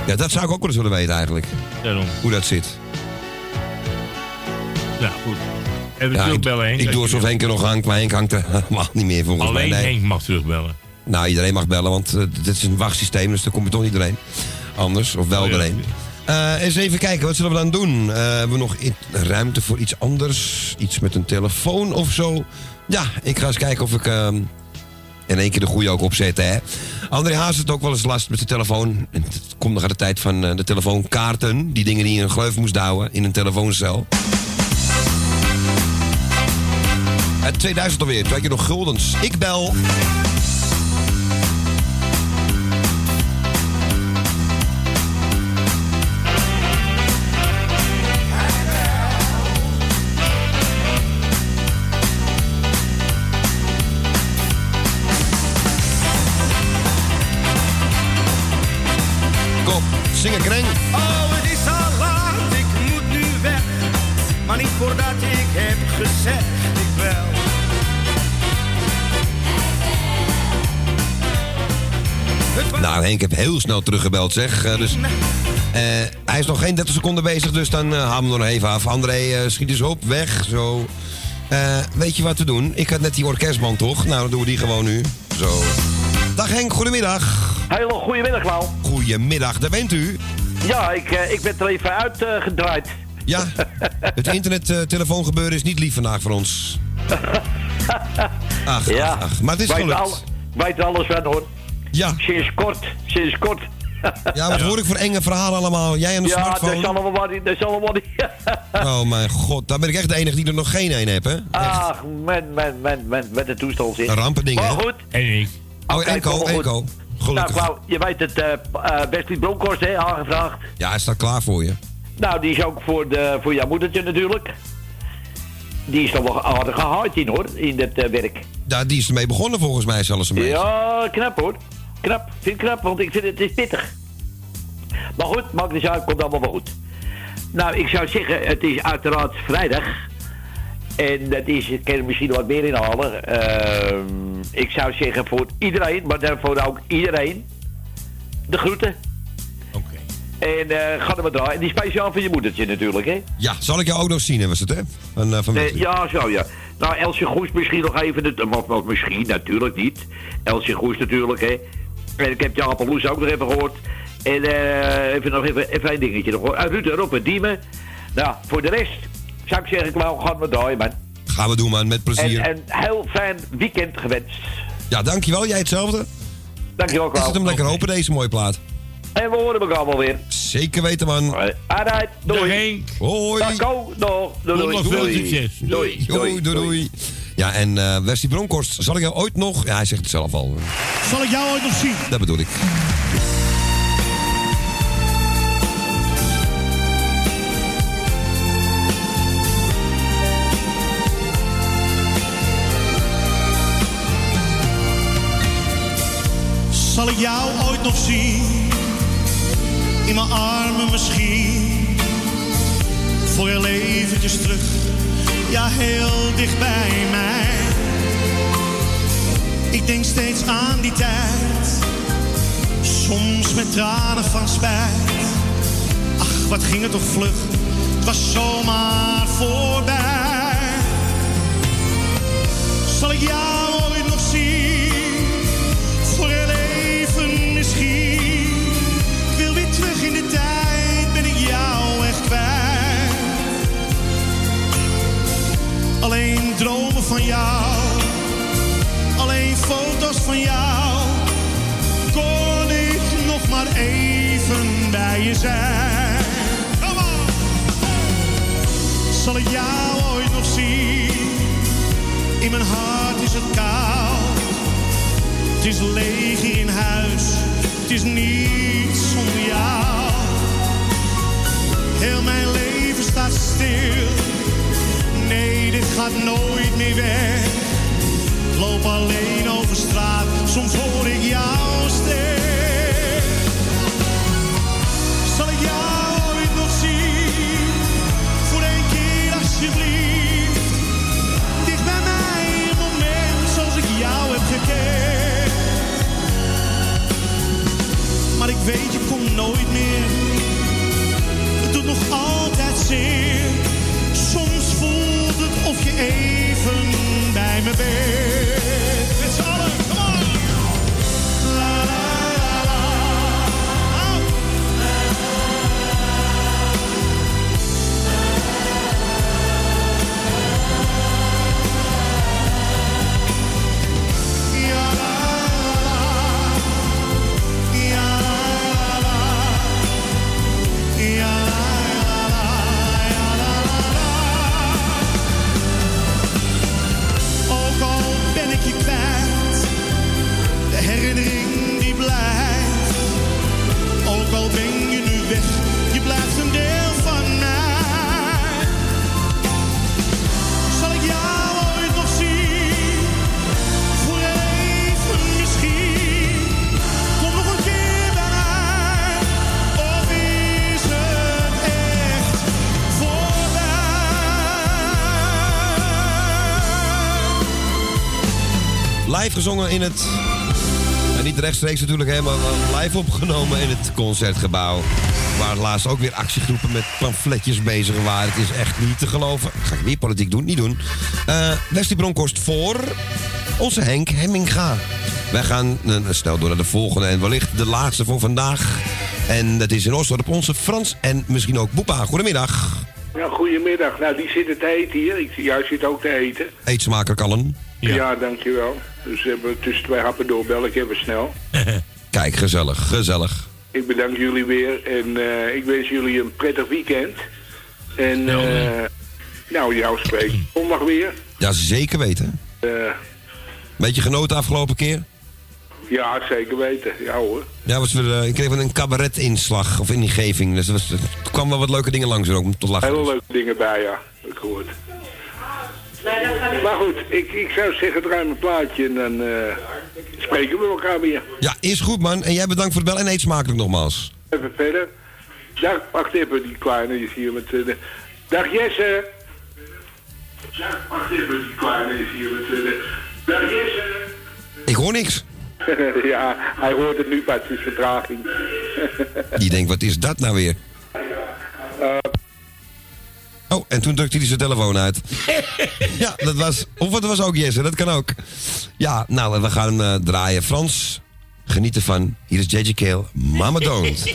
Ja, dat zou ik ook wel eens willen weten eigenlijk. Daarom. Hoe dat zit. Ja, goed. Even Ja, terugbellen, ik, Henk. ik doe alsof. Henk er nog hangt, maar Henk hangt er helemaal niet meer volgens Alleen mij. Nee. Henk mag terugbellen. Nou, iedereen mag bellen, want eh, dit is een wachtsysteem, dus daar komt er toch niet doorheen. Anders, of wel Oh ja, doorheen. Eh, eens even kijken, wat zullen we dan doen? Eh, hebben we nog ruimte voor iets anders? Iets met een telefoon of zo? Ja, ik ga eens kijken of ik ehm, in één keer de goede ook opzet. Hè? André Haas heeft ook wel eens last met de telefoon. En het komt nog aan de tijd van de telefoonkaarten. Die dingen die je in een gleuf moest douwen in een telefooncel. Uit 2000 alweer, had je nog guldens. Ik bel. Gezegd, ik wel. Nou, Henk heb heel snel teruggebeld, zeg. Eh, dus, eh, hij is nog geen 30 seconden bezig, dus dan uh, halen we hem nog even af. André, schiet eens op, weg, zo. Eh, weet je wat we doen? Ik had net die orkestband, toch? Nou, dan doen we die gewoon nu. Zo. Dag Henk, goedemiddag. Hele goedemiddag, Lau. Goedemiddag, daar bent u. Ja, ik, eh, ik ben er even uitgedraaid. Ja, het internet-telefoongebeuren is niet lief vandaag voor ons. Ach, ja. ach, ach. Maar het is weet gelukt. al- weet er alles van, hoor. Ja. Sinds kort, sinds kort. Ja, wat hoor ik voor enge verhalen allemaal? Jij en de ja, dat smartphone? is allemaal wat, dat is allemaal wat. Oh mijn god, daar ben ik echt de enige die er nog geen een heb, hè? Ach, man, man, man, man, met de toestand zit. Een rampending, Maar hè? goed. En ik. Oh, maar goed. Enco. Gelukkig. Nou, Klauw, je weet het, eh eh, Wesley Bronkhorst, hè, aangevraagd. Ja, hij staat klaar voor je. Nou, die is ook voor, de, voor jouw moedertje natuurlijk. Die is toch wel aardig gehaaid in, hoor, in dat eh, werk. Ja, die is ermee begonnen volgens mij zelfs een beetje. Ja, knap hoor. Knap, vind ik knap, want ik vind het, het is pittig. Maar goed, maakt niet uit, komt allemaal wel goed. Nou, ik zou zeggen, het is uiteraard vrijdag. En dat is, ik kan er misschien wat meer inhalen. Ehm ik zou zeggen voor iedereen, maar daarvoor ook iedereen, de groeten. En eh ga er maar draaien. En die speciaal voor je moedertje natuurlijk, hè? Ja, zal ik jou ook nog zien, was het, hè? Van, Wesley. ja, zo ja. Nou, Elsje Goes misschien nog even. Maar, maar misschien, natuurlijk niet. Elsje Goes natuurlijk, hè. En ik heb Jaap Loes ook nog even gehoord. En eh even nog even, even een dingetje nog hoor. Uit Ruud Rob en Diemen. Nou, voor de rest zou ik zeggen, Klauw, gaan we draaien, man. Gaan we doen, man, met plezier. En een heel fijn weekend gewenst. Ja, dankjewel. Jij hetzelfde? Dankjewel, Klauw. het hem lekker open, deze mooie plaat? En we horen elkaar wel weer. Zeker weten, man. Alright, doei. Dag Henk. Hoi. Dag, Ko. Doeg. Doei, doei. Nog veel Doei. succes. Doei. Doei, doei. Ja, en eh Wesley Bronkhorst, zal ik jou ooit nog... Ja, hij zegt het zelf al. Zal ik jou ooit nog zien? Dat bedoel ik. Zal ik jou ooit nog zien? In mijn armen misschien. Voor heel eventjes terug. Ja, heel dicht bij mij. Ik denk steeds aan die tijd. Soms met tranen van spijt. Ach, wat ging het toch vlug. Het was zomaar voorbij. Zal ik jou van jou, alleen foto's van jou. Kon ik nog maar even bij je zijn. Come! Zal ik jou ooit nog zien? In mijn hart is het koud. Het is leeg in huis. Het is niets zonder jou. Heel mijn leven staat stil. Nee, dit gaat nooit meer weg. Ik loop alleen over straat. Soms hoor ik jouw stem. Zal ik jou ooit nog zien? Voor één keer alsjeblieft. Dicht bij mij een moment zoals ik jou heb gekend. Maar ik weet, je komt nooit meer. Het doet nog altijd zeer. Of je even bij me bent. Gezongen in het... En niet rechtstreeks natuurlijk, hè, maar wel live opgenomen in het Concertgebouw. Waar laatst ook weer actiegroepen met pamfletjes bezig waren. Het is echt niet te geloven. Ga ik weer politiek doen? Niet doen. Eh Wesley Bronkhorst voor onze Henk Hemminga. Wij gaan eh, snel door naar de volgende en wellicht de laatste voor vandaag. En dat is in Osdorp onze Frans en misschien ook Boepa. Goedemiddag. Ja, goedemiddag. Nou, die zitten te eten hier. Ik, jij zit ook te eten. Eet smakelijk allen. Ja, dankjewel. Dus we hebben tussen twee happen door bellen ik even snel. Kijk, gezellig, gezellig. Ik bedank jullie weer en eh, ik wens jullie een prettig weekend. En eh nou, jou spreek ik zondag weer. Ja, zeker weten. Eh, Beetje genoten afgelopen keer? ja, zeker weten. Ja hoor. Ja, was weer, eh, ik kreeg een cabaret-inslag of ingeving. Dus er, was, er kwamen wel wat leuke dingen langs ook om tot lachen. Hele leuke dingen bij, ja. Ik gehoord. Maar goed, ik, ik zou zeggen, draai mijn plaatje en dan eh, spreken we elkaar weer. Ja, is goed man. En jij bedankt voor het bel en eet smakelijk nogmaals. Even verder. Dag, wacht even, die kleine is hier met... eh, de... Dag Jesse. Dag, wacht even, die kleine is hier met... eh, de... Dag Jesse. Ik hoor niks. ja, hij hoort het nu pas, het is vertraging. Die denkt, wat is dat nou weer? Eh, Oh, en toen drukte hij zijn telefoon uit. ja, dat was... Of het was ook Jesse, dat kan ook. Ja, nou, we gaan hem eh, draaien. Frans, geniet ervan. Hier is JJ Kale, Mama Don't.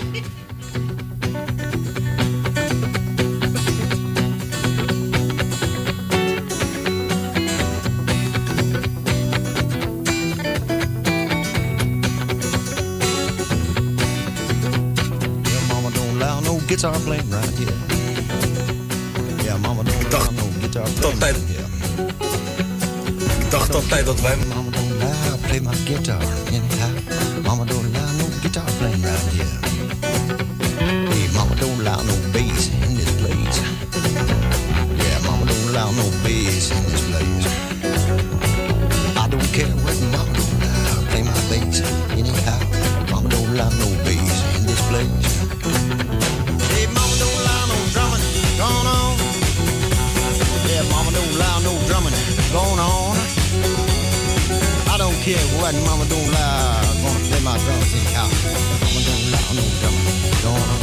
Guitar playing right here. Guitar playing tijd. Ik dacht altijd dat wij... Mama don't allow play my guitar anyhow. Mama don't allow no guitar playing right here. Hey, mama don't allow no bass in this place. Yeah, mama don't allow no bass in this place. Going on. I don't care what mama don't allow. Gonna play my drums anyhow. Mama don't allow no drumming going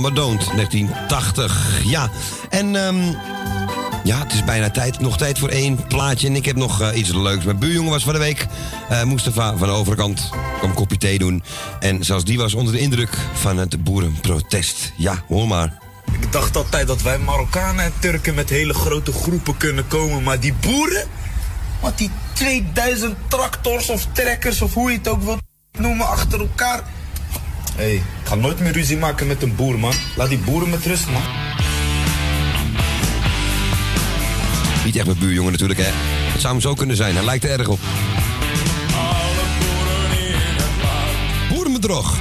Mama Don't, 1980. Ja, en ehm, ja, het is bijna tijd. Nog tijd voor één plaatje. En ik heb nog eh, iets leuks. Mijn buurjongen was van de week. eh Mustafa van de overkant kwam een kopje thee doen. En zelfs die was onder de indruk van het boerenprotest. Ja, hoor maar. Ik dacht altijd dat wij Marokkanen en Turken met hele grote groepen kunnen komen. Maar die boeren, wat die 2000 tractors of trekkers of hoe je het ook wilt noemen achter elkaar. Hey, ik ga nooit meer ruzie maken met een boer, man. Laat die boeren met rust, man. Niet echt mijn buurjongen natuurlijk, hè. Het zou hem zo kunnen zijn. Hij lijkt er erg op. Boerenbedrog.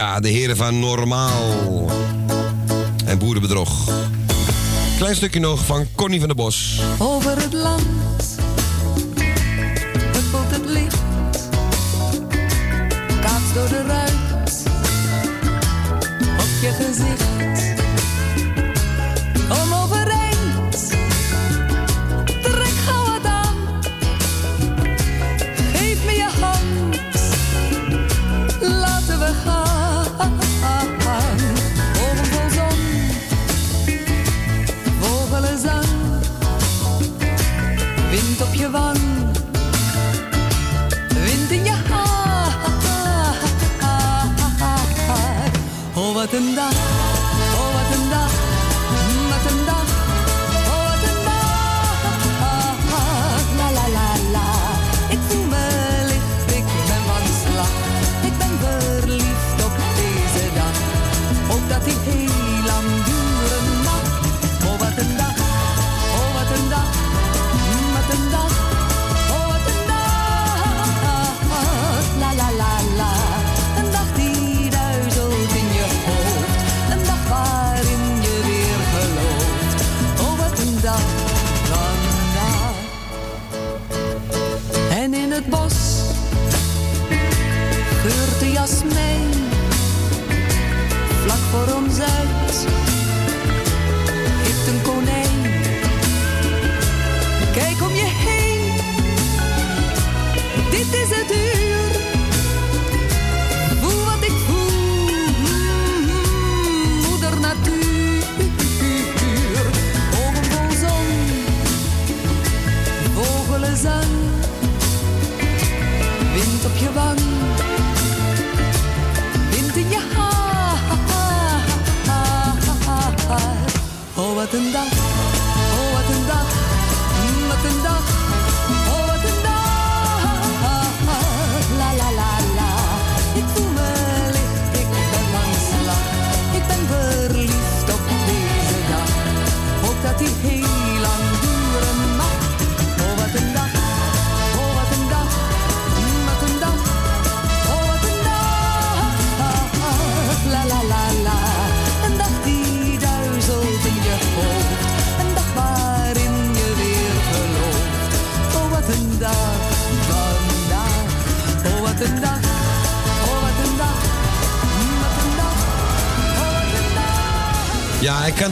Ja, de heren van Normaal. En Boerenbedrog. Klein stukje nog van Connie van der Bos. Over het land huppelt licht. Kaats door de ruit op je gezicht. Oh, wat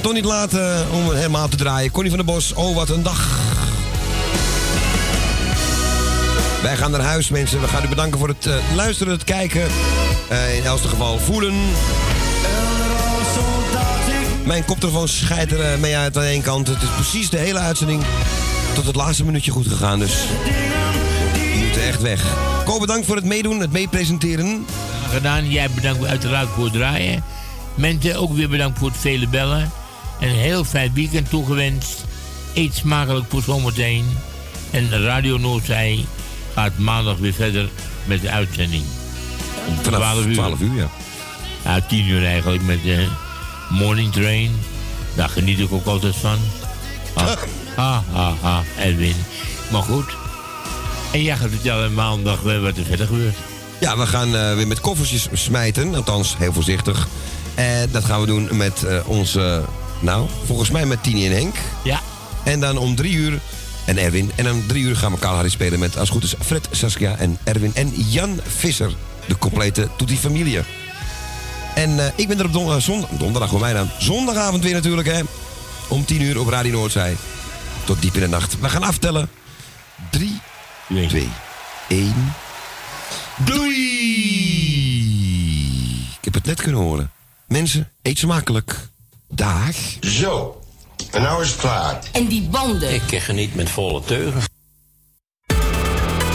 kan toch niet laten om het helemaal te draaien. Connie van der Bos, oh wat een dag. Wij gaan naar huis, mensen. We gaan u bedanken voor het eh, luisteren, het kijken. Eh, in elk geval voelen. Mijn koptelefoon scheidt er eh, mee uit aan één kant. Het is precies de hele uitzending tot het laatste minuutje goed gegaan. Dus we moeten echt weg. Ko, bedankt voor het meedoen, het meepresenteren. Gedaan. Jij bedankt uiteraard voor het draaien. Mensen ook weer bedankt voor het vele bellen. En een heel fijn weekend toegewenst. Eet smakelijk voor zometeen. En Radio Noordzij gaat maandag weer verder met de uitzending. Om Vanaf 12 uur. 12 uur, ja. Ja, 10 uur eigenlijk met de morning train. Daar geniet ik ook altijd van. Ha, ha, ha, ha, Edwin. Maar goed. En jij gaat vertellen maandag wat er verder gebeurt. Ja, we gaan eh, weer met koffertjes smijten. Althans, heel voorzichtig. En dat gaan we doen met eh, onze... Nou, volgens mij met Tini en Henk. Ja. En dan om drie uur... En Erwin. En om drie uur gaan we Kalahari spelen met, als het goed is, Fred, Saskia en Erwin. En Jan Visser. De complete Tutti Familie. En eh, ik ben er op don- donderdag, voor mij dan. Zondagavond weer natuurlijk, hè. Om tien uur op Radio Noordzij. Tot diep in de nacht. We gaan aftellen. Drie, twee, één. Doei! Ik heb het net kunnen horen. Mensen, eet smakelijk. Dag. Zo. En nou is het klaar. En die banden. Ik ken geniet met volle teugen.